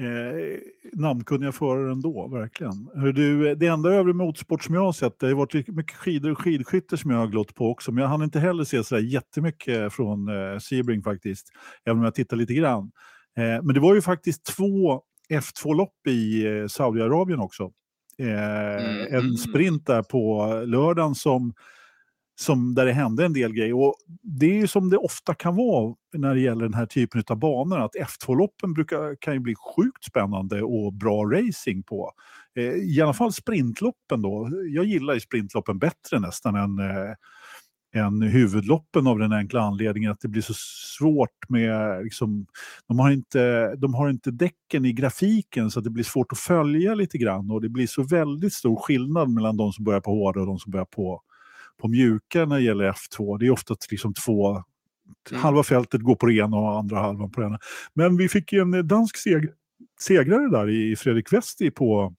eh, namnkunniga förare ändå, verkligen. Hör du, det enda övrig motorsport som jag har sett, det har varit mycket skidor och skidskytte som jag har glott på också, men jag hann inte heller se så där jättemycket från eh, Sebring faktiskt, även om jag tittar lite grann. Eh, men det var ju faktiskt två F2-lopp i eh, Saudiarabien också. Eh, Mm. En sprint där på lördagen som som där det hände en del grejer. Och det är ju som det ofta kan vara när det gäller den här typen av banor, att F2-loppen brukar, kan ju bli sjukt spännande och bra racing på. Eh, I alla fall sprintloppen då. Jag gillar ju sprintloppen bättre nästan än, eh, än huvudloppen av den enkla anledningen att det blir så svårt med, liksom, de, har inte, de har inte däcken i grafiken så det blir svårt att följa lite grann och det blir så väldigt stor skillnad mellan de som börjar på hårda och de som börjar på på mjuka när det gäller F2. Det är ofta liksom två, Mm. halva fältet går på det ena och andra halvan på det ena. Men vi fick ju en dansk seg, segrare där i Fredrik Westi på,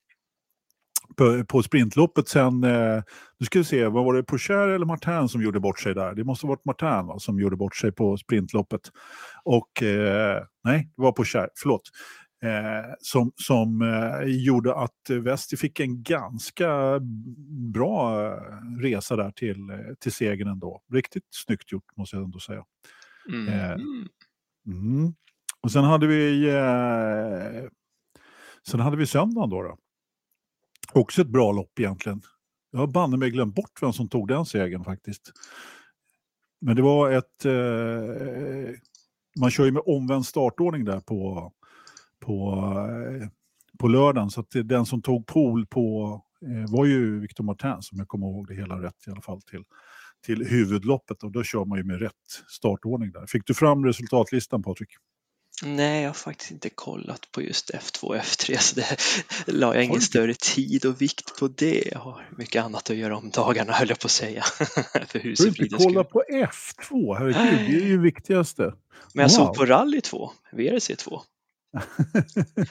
på, på sprintloppet sen, eh, nu ska vi se, vad var det, Pocher eller Martin som gjorde bort sig där? Det måste ha varit Martin va, som gjorde bort sig på sprintloppet. Och, eh, nej, det var Pocher, förlåt. Eh, som som eh, gjorde att Westi fick en ganska bra eh, resa där till, eh, till segern ändå. Riktigt snyggt gjort måste jag ändå säga. Mm. Mm. Och sen hade vi sen hade vi söndagen då, då. Också ett bra lopp egentligen. Jag har banne mig glömt bort vem som tog den segern faktiskt. Men det var ett... Eh, man kör ju med omvänd startordning där på, på, eh, på lördagen. Så att den som tog pool på eh, var ju Victor Martin, som jag kommer ihåg det hela rätt i alla fall, till, till huvudloppet. Och då kör man ju med rätt startordning där. Fick du fram resultatlistan Patrik? Nej, jag har faktiskt inte kollat på just F2 och F3 så det la jag ingen du större tid och vikt på det. Jag har mycket annat att göra om dagarna höll jag på att säga. För Du har inte kolla på F2, herregud, det är ju viktigaste. Men jag Wow. såg på Rally 2, VRC 2.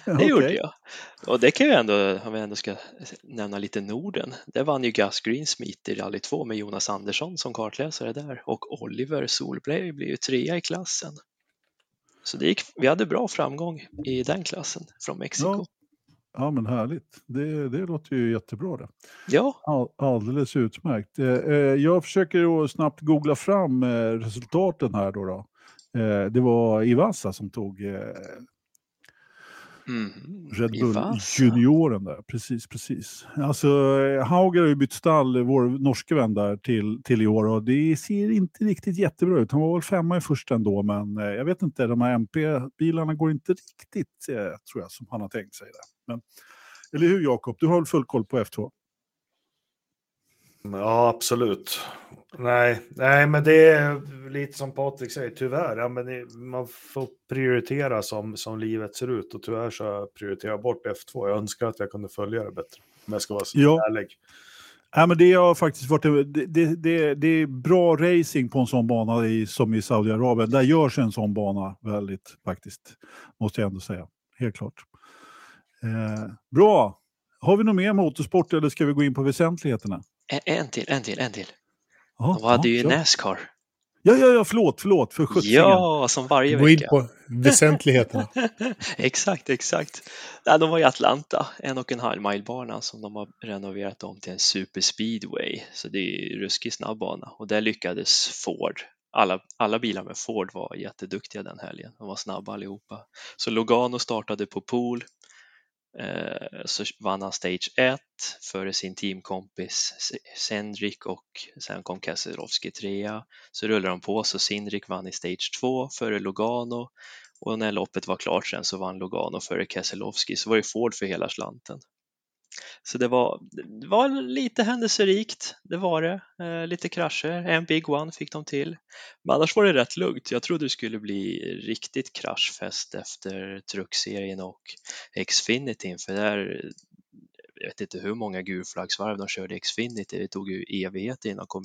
Det gjorde Okej. jag. Och det kan jag ändå, om vi ändå ska nämna lite Norden, där vann ju Gus Greensmith i Rally 2 med Jonas Andersson som kartläsare där och Oliver Solberg blev ju trea i klassen. Så det gick, vi hade bra framgång i den klassen från Mexiko. Ja. Ja, men härligt. Det, det låter ju jättebra det. Ja, All, alldeles utmärkt. Eh, eh, jag försöker snabbt googla fram eh, resultaten här då. då. Det var Ivasa som tog mm, Red i Bull Vasa. junioren där. Precis, precis. Alltså, Hauger har ju bytt stall, vår norska vän där, till, till i år och det ser inte riktigt jättebra ut. Han var väl femma i första ändå, men eh, jag vet inte, de här MP-bilarna går inte riktigt, eh, tror jag, som han har tänkt sig. Där. Men, eller hur Jakob? Du har väl full koll på F2? Ja, absolut. Nej, nej, men det är lite som Patrik säger, tyvärr. Ja, men det, man får prioritera som, som livet ser ut och tyvärr så har jag bort F2. Jag önskar att jag kunde följa det bättre. Om jag ska vara så Ja. ärlig. Ja, men det har faktiskt varit det, det, det, det är bra racing på en sån bana i, som i Saudiarabien. Där görs en sån bana väldigt faktiskt, måste jag ändå säga. Helt klart. Eh, bra. Har vi något mer motorsport eller ska vi gå in på väsentligheterna? En, en till, en till, en till. Ja, De hade ja, ju kör. Nascar. Ja, ja, ja, förlåt, förlåt, för sjuttsingen. Ja, som varje Gå in vecka. på väsentligheterna. exakt, exakt. De var i Atlanta, en och en halv milebana som de har renoverat om till en super speedway. Så det är ju ruskigt snabb bana och där lyckades Ford. Alla, alla bilar med Ford var jätteduktiga den helgen. De var snabba allihopa. Så Logano startade på pool. Eh, så vann han Stage 1 före sin teamkompis Sendrik och sen kom Keselowski trea. Så rullade de på så Sindrik vann i Stage 2 före Logano och när loppet var klart sen så vann Logano före Keselowski så var det Ford för hela slanten. Så det var, det var lite händelserikt, det var det. Eh, lite krascher, en Big One fick de till. Men annars var det rätt lugnt. Jag trodde det skulle bli riktigt kraschfest efter truckserien och Xfinity för där jag vet inte hur många gulflaggsvarv de körde i Xfinity. Det tog ju evighet innan de kom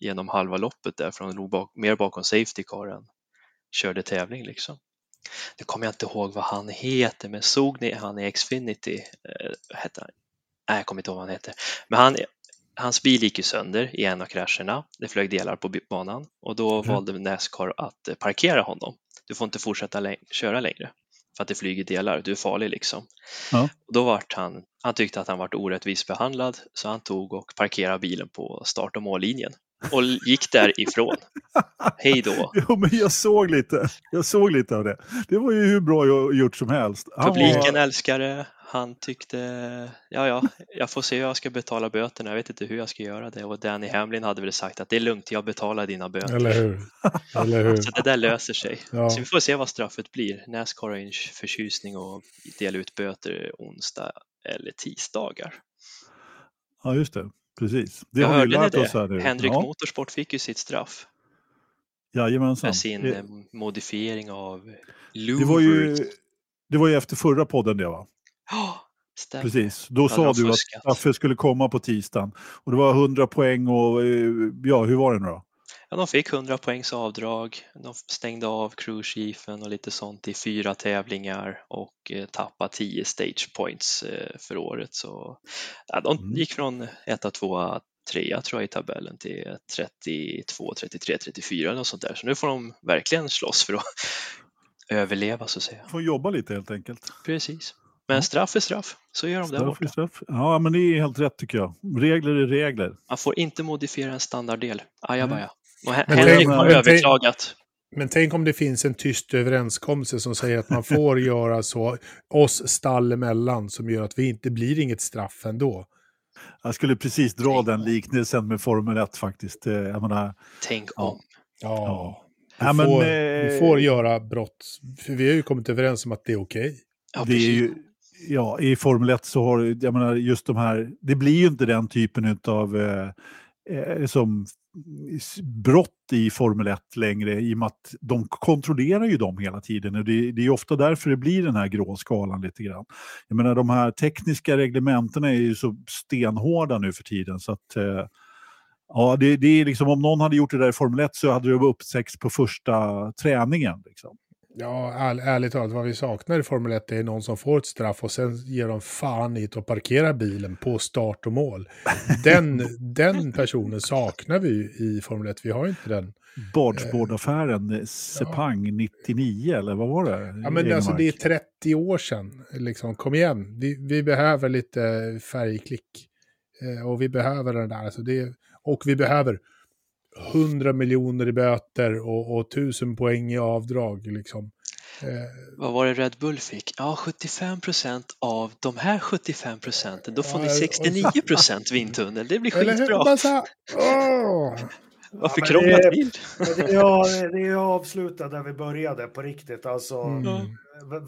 igenom halva loppet där, för de låg bak, mer bakom Safety Car än körde tävling liksom. Nu kommer jag inte ihåg vad han heter, men såg ni han i Xfinity? Eh, heter han? Nej, jag kommer inte ihåg vad han heter. Men han, hans bil gick ju sönder i en av krascherna. Det flög delar på banan och då Mhm. valde Nascar att eh, parkera honom. Du får inte fortsätta läng- köra längre för att det flyger delar. Du är farlig liksom. Ja. Och då vart han, han tyckte att han vart orättvist behandlad så han tog och parkerade bilen på start och mållinjen och gick därifrån. Hej då! Jo, men jag såg lite. Jag såg lite av det. Det var ju hur bra gjort som helst. Han Publiken var- älskar det. Han tyckte, ja ja, jag får se hur jag ska betala böterna. Jag vet inte hur jag ska göra det. Och Danny Hamlin hade väl sagt att det är lugnt, jag betalar dina böter. Eller hur? Eller hur? Så det där löser sig. Ja. Så vi får se vad straffet blir. Nascar har en förtjusning och dela ut böter onsdag eller tisdagar. Ja, just det. Precis. Det jag har vi lärt oss här nu. Henrik ja, Motorsport fick ju sitt straff Jajamensan. för sin Det, eh, modifiering av det, var ju, Louvre. det var ju efter förra podden det va? Ja, stämmer. Precis. Då sa du att fuskat? straffet skulle komma på tisdagen. Och det var 100 poäng och eh, ja, hur var det nu då? Ja, de fick 100 poängs avdrag. De stängde av crewchiefen och lite sånt i fyra tävlingar och eh, tappade 10 stage points eh, för året. Så ja, de Mm. gick från 1, 2, 3 tror jag i tabellen till 32, 33, 34 eller något sånt där. Så nu får de verkligen slåss för att överleva så att säga. Får jobba lite helt enkelt. Precis. Men straff är straff, så gör de där Straff borta. är straff. Ja, men det är helt rätt tycker jag. Regler är regler. Man får inte modifiera en standarddel. Ajabaja. Och Henrik tänk- har överklagat. Men tänk om det finns en tyst överenskommelse som säger att man får göra så, oss stall emellan, som gör att vi inte blir inget straff ändå. Jag skulle precis dra den liknelsen med Formel 1 faktiskt. Eh, Jag menar, Tänk Ja. om. Ja, Ja, vi, men, får, eh, vi får göra brott. För vi har ju kommit överens om att det är okej. Ja, det är precis. ju, ja, I Formel 1 så har jag menar, just de här, det blir ju inte den typen av eh, eh, som brott i Formel 1 längre i och med att de kontrollerar ju dem hela tiden och det, det är ofta därför det blir den här grå skalan lite grann. Jag menar de här tekniska reglementena är ju så stenhårda nu för tiden så att eh, Ja, det, det är liksom om någon hade gjort det där i Formel 1 så hade det varit uppsex på första träningen. Liksom. Ja, är, ärligt talat, vad vi saknar i Formel 1 är någon som får ett straff och sen ger de fan i det och parkerar bilen på start och mål. Den, den personen saknar vi i Formel 1. Vi har inte den. Bardsbordaffären, eh, Sepang 99 eller vad var det? Ja, men alltså, det är Egenmark? 30 år sedan. Liksom, kom igen, vi, vi behöver lite färgklick. Eh, och vi behöver den där. Alltså det, och vi behöver 100 miljoner i böter och, och 1000 poäng i avdrag. Liksom. Eh, Vad var det Red Bull fick? Ja, 75 procent av de här 75 procenten. Då får ni Ja, och- 69 procent vindtunnel. Det blir eller hur? skitbra. Varför men krångla det- till? Ja, det är avslutat där vi började på riktigt. Alltså, Mm.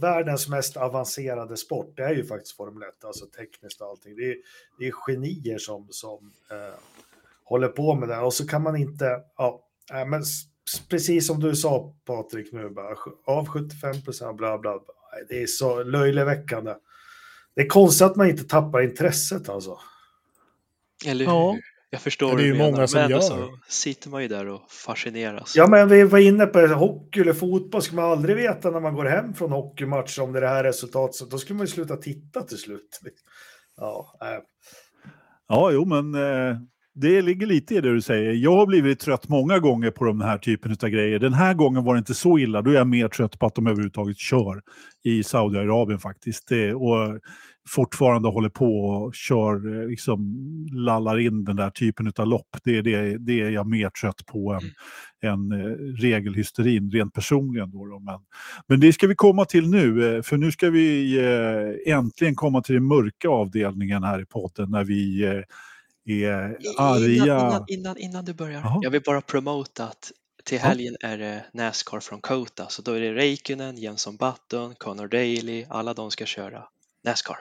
världens mest avancerade sport, det är ju faktiskt Formel 1, alltså tekniskt och allting. Det är, det är genier som, som eh, håller på med det. Och så kan man inte, ja, men precis som du sa Patrik nu, bara, av 75 procent, bla bla, bla. Det är så löjleväckande. Det är konstigt att man inte tappar intresset alltså. Eller Ja. hur? Jag förstår Ja, det är du ju menar, många som men gör. så sitter man ju där och fascineras. Ja, men vi var inne på hockey eller fotboll. Ska man aldrig veta när man går hem från hockeymatch om det är det här resultatet, så då skulle man ju sluta titta till slut. Ja, äh. Ja, jo, men eh, det ligger lite i det du säger. Jag har blivit trött många gånger på den här typen av grejer. Den här gången var det inte så illa. Då är jag mer trött på att de överhuvudtaget kör i Saudiarabien faktiskt. Det, och fortfarande håller på och kör, eh, liksom lallar in den där typen av lopp. Det är, det, det är jag mer trött på än, än eh, regelhysterin, rent personligen. Då, då. Men, men det ska vi komma till nu, eh, för nu ska vi äntligen komma till den mörka avdelningen här i podden när vi är arga. Innan, innan, innan, du börjar, Jaha. jag vill bara promota att till Ja. helgen är det Nascar från Kota, så då är det Räikkönen, Jenson Button, Connor Daly, alla de ska köra Nascar.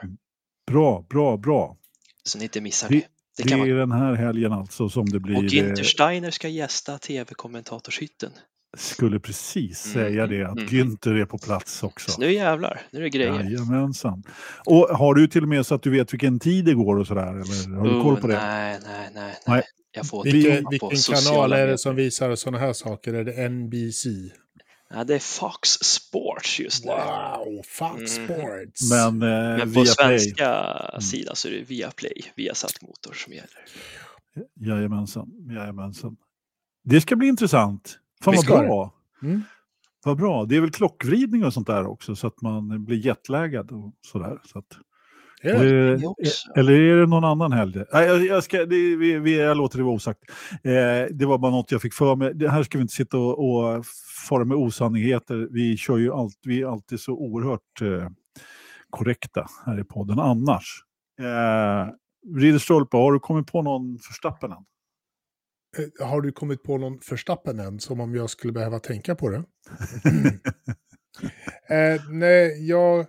Bra, bra, bra. Så ni inte missar Det- det. Det Det är vara... den här helgen alltså som det blir. Och eh, Steiner ska gästa tv-kommentatorshytten. Skulle precis Mm, säga mm, det, att mm. Günther är på plats också. Så nu jävlar, nu är det grejer. Jajamensan. Och har du till och med så att du vet vilken tid det går och sådär? Eller har du Oh, koll på det? Nej, nej, nej, Nej. nej. Jag får Vilken, vilken kanal är det som visar sådana här saker? Är det NBC? Ja, det är Fox Sports just nu. Wow, Fox Mm. Sports. Men, eh, Men på Play. Mm. svenska sidan så är det Viaplay, Viasat Motor som gäller. Jajamensan, jajamensan. Det ska bli intressant. Fan vad bra. Mm. Vad bra. Det är väl klockvridning och sånt där också så att man blir jetlaggad och sådär. Så att, Är det? eller, Det också. eller är det någon annan helg? Nej, jag, jag, ska, det, vi, vi, jag låter det vara osagt. Eh, det var bara något jag fick för mig. Det här ska vi inte sitta och, och fara med osannigheter. Vi, kör ju allt, vi är alltid så oerhört eh, korrekta här i podden annars. Eh, Ridderstolpe, har du kommit på någon förstappen än? Eh, Har du kommit på någon förstappen än, som om jag skulle behöva tänka på det? eh, nej, jag,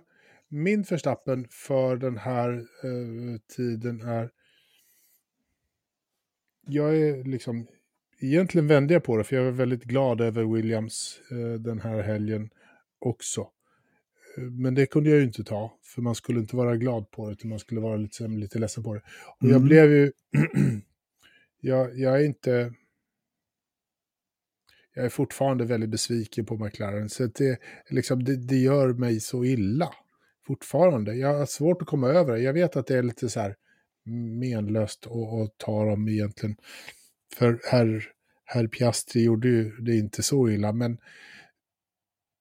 min förstappen för den här eh, tiden är... Jag är liksom... Egentligen vände jag på det, för jag var väldigt glad över Williams eh, den här helgen också. Eh, Men det kunde jag ju inte ta, för man skulle inte vara glad på det, utan man skulle vara lite, lite ledsen på det. Och jag Mm. blev ju... jag, jag är inte... jag är fortfarande väldigt besviken på McLaren. Så det, liksom, det, det gör mig så illa. Fortfarande. Jag har svårt att komma över det. Jag vet att det är lite så här menlöst att, ta dem egentligen. För herr, herr Piastri gjorde ju det inte så illa, men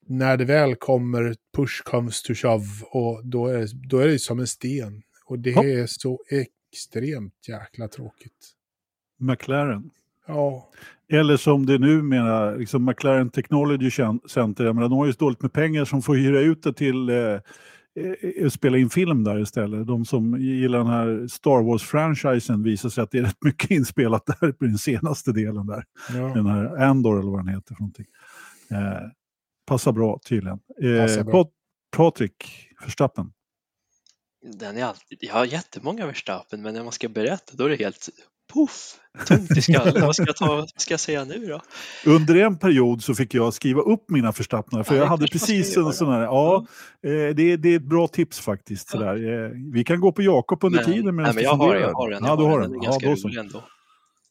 när det väl kommer, push comes to shove, och då är, då är det som en sten. Och det är så extremt jäkla tråkigt. McLaren. Ja. Eller som det numera, liksom McLaren Technology Center, jag menar, de har ju så dåligt med pengar som får hyra ut det till eh, eh, spela in film där istället. De som gillar den här Star Wars-franchisen visar sig att det är rätt mycket inspelat där på den senaste delen där. Ja. Den här Andor eller vad den heter för någonting. Eh, passar bra tydligen. Eh, passar bra. Patrik Verstappen. Den är alltid, jag har jättemånga Verstappen men när man ska berätta då är det helt poff, tomt i skallen. vad, ska jag ta, vad ska jag säga nu då? Under en period så fick jag skriva upp mina förstappningar för ja, jag hade precis en sån här, ja, ja. Eh, det, det, är ett bra tips faktiskt. Ja. Sådär. Eh, vi kan gå på Jakob under men, tiden medan du jag funderar. Har, jag har en, ja, du har den. den är ganska ja, rolig ändå.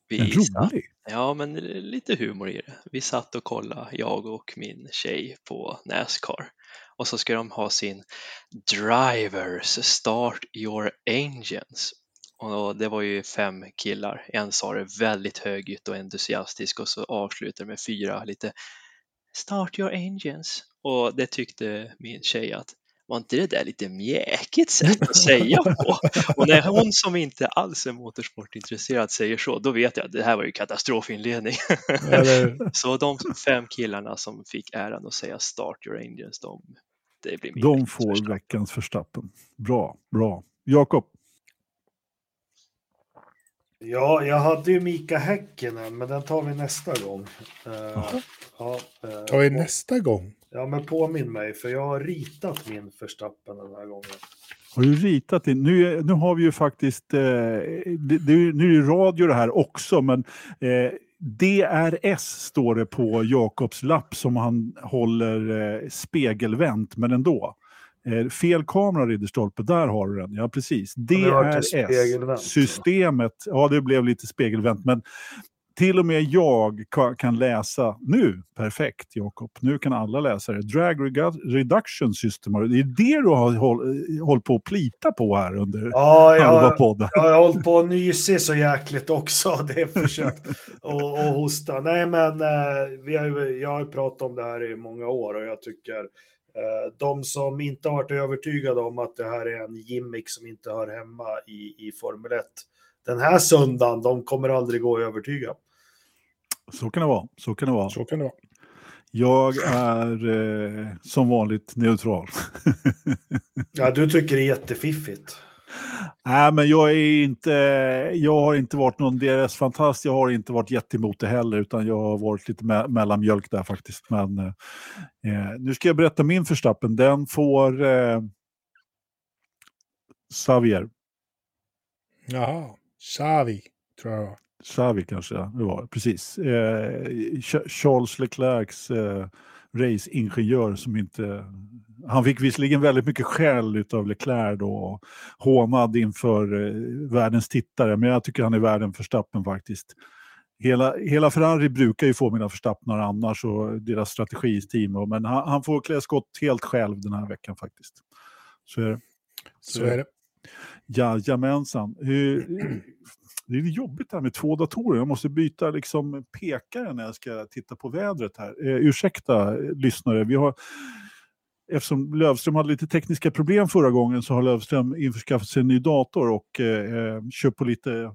Vi en rolig? Ja, men lite humor i det. Vi satt och kollade, jag och min tjej på Nascar och så ska de ha sin Drivers Start Your Engines och det var ju fem killar. En sa det väldigt högljutt och entusiastiskt och så avslutade med fyra lite Start your engines. Och det tyckte min tjej att var inte det där lite mjäkigt sätt att säga på? Och när hon som inte alls är motorsportintresserad säger så, då vet jag att det här var ju katastrofinledning. så de fem killarna som fick äran att säga Start your engines, de, det blir min De får veckans förstappen. Bra, bra. Jakob? Ja, jag hade ju Mika Häkkinen, men den tar vi nästa gång. Uh, ja, uh, tar vi nästa gång? Ja, men påminn mig, för jag har ritat min förstappen den här gången. Har du ritat din? Nu, nu har vi ju faktiskt, eh, det, det, nu är det radio det här också, men eh, DRS står det på Jakobs lapp som han håller eh, spegelvänt, men ändå. Eh, fel kamera Ridderstolpe, där har du den. Ja, precis. DRS-systemet, ja det blev lite spegelvänt, men till och med jag kan läsa nu. Perfekt Jakob, nu kan alla läsa det. Drag Reduction System, det är det du har hållit på att plita på här under ja, halva podden. Ja, jag har hållit på att nysa så jäkligt också. Det är försökt att hosta. Nej, men eh, vi har, jag har pratat om det här i många år och jag tycker de som inte har varit övertygade om att det här är en gimmick som inte hör hemma i, i Formel 1 den här söndagen, de kommer aldrig gå att övertyga. Så kan det vara. Så kan det vara. Så kan det vara. Jag är eh, som vanligt neutral. ja, du tycker det är jättefiffigt. Nej, men jag, är inte, jag har inte varit någon DRS-fantast. Jag har inte varit jättemot det heller, utan jag har varit lite me mellanmjölk där faktiskt. Men eh, eh, nu ska jag berätta min förstappen. Den får eh, Xavier. Jaha, Xavi tror jag. Xavi kanske det var, precis. Eh, Charles Leclercs eh, raceingenjör som inte han fick visserligen väldigt mycket skäll av Leclerc då, och hånad inför eh, världens tittare, men jag tycker han är värd en förstappen faktiskt. Hela, hela Ferrari brukar ju få mina förstappnar annars och deras strategiteam, men han, han, får klä skott helt själv den här veckan faktiskt. Så är det. Så, Så är det. Jajamensan. Det är jobbigt här med två datorer. Jag måste byta liksom pekare när jag ska titta på vädret här. Eh, ursäkta lyssnare, vi har eftersom Lövström hade lite tekniska problem förra gången så har Lövström införskaffat sig en ny dator och eh, eh kör på lite,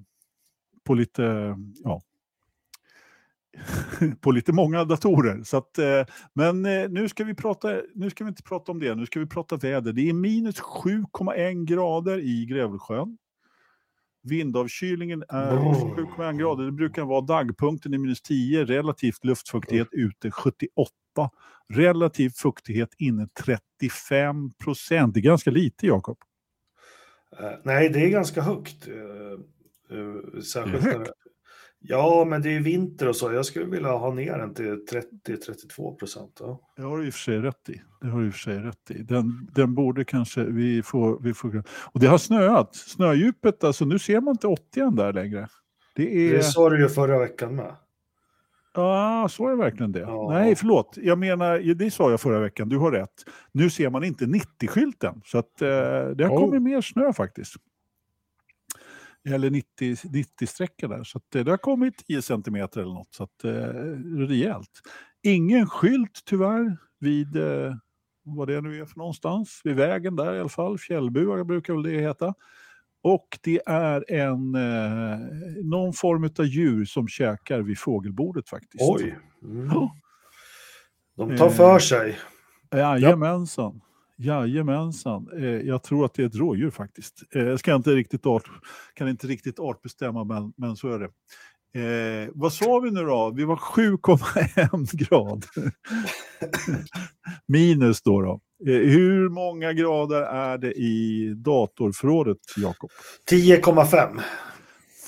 på lite, ja, på lite många datorer. Så att, eh, men eh, nu, ska vi prata, nu ska vi inte prata om det, nu ska vi prata väder. Det är minus 7,1 grader i Grävelsjön. Vindavkylningen är 7,1 grader. Det brukar vara dagpunkten i minus 10, relativt luftfuktighet ute 78 Relativ fuktighet inne 35 procent. Det är ganska lite, Jakob. Uh, nej, det är ganska högt. Uh, uh, särskilt det är högt. Ja, men det är vinter och så. Jag skulle vilja ha ner den till 30-32 procent. Ja. Det har du i och för sig rätt i. Det har du i och för sig rätt i. Den, den borde kanske vi får, vi får... Och det har snöat. Snödjupet, alltså nu ser man inte 80 där längre. Det, är... det sa du ju förra veckan med. Ja, så är verkligen det. Ja. Nej, förlåt. Jag menar, det sa jag förra veckan, du har rätt. Nu ser man inte 90-skylten, så att, eh, det har Oh. kommit mer snö faktiskt. Eller 90 90-sträckor där, så eh, det har kommit 10 centimeter eller något, så att, eh, rejält. Ingen skylt tyvärr vid, eh, vad det nu är för någonstans, vid vägen där i alla fall, fjällbua brukar väl det heta. Och det är en, eh, någon form av djur som käkar vid fågelbordet faktiskt. Oj. Mm. Ja. De tar för sig. Jajamensan. Jajamensan. Eh, jag tror att det är ett rådjur faktiskt. Eh, jag ska inte riktigt art, kan inte riktigt artbestämma, men, men så är det. Eh, vad sa vi nu då? Vi var 7,1 grad. Minus då. då. Eh, hur många grader är det i datorförrådet, Jakob? 10,5.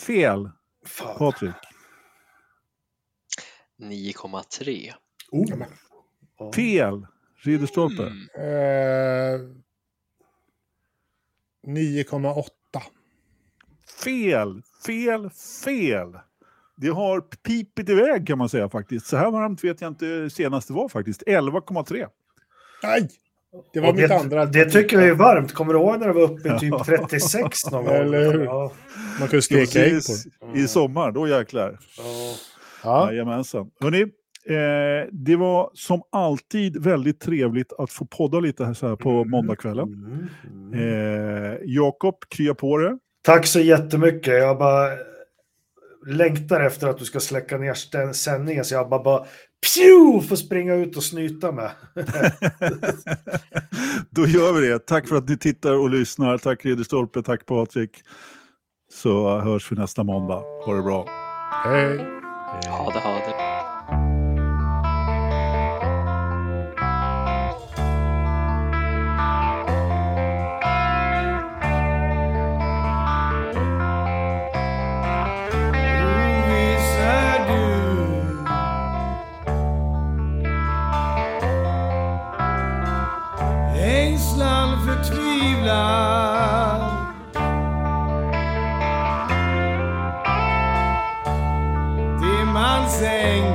Fel, Fan. Patrik. 9,3. Oh. Fel, Ridderstolpe. Mm. Eh, 9,8. Fel, fel, fel. Det har pipit iväg kan man säga faktiskt. Så här varmt vet jag inte senast det var faktiskt. 11,3. Nej! Det var Och mitt det, andra Det tycker jag är varmt. Kommer du ihåg när det var uppe i typ 36 någon gång? Eller hur? Ja. Man kunde steka ägg på. I sommar, då jäklar. Ja. Ja. Jajamensan. Hörrni, eh, det var som alltid väldigt trevligt att få podda lite här, så här på måndagskvällen. Mm. Mm. Eh, Jakob, krya på det. Tack så jättemycket. Jag bara längtar efter att du ska släcka ner sändningen så jag bara, bara pju, får springa ut och snyta med. Då gör vi det. Tack för att ni tittar och lyssnar. Tack Ridderstolpe, tack Patrik. Så hörs vi nästa måndag. Ha det bra. Hej! Ha det, ha det. Tystnad Det man säger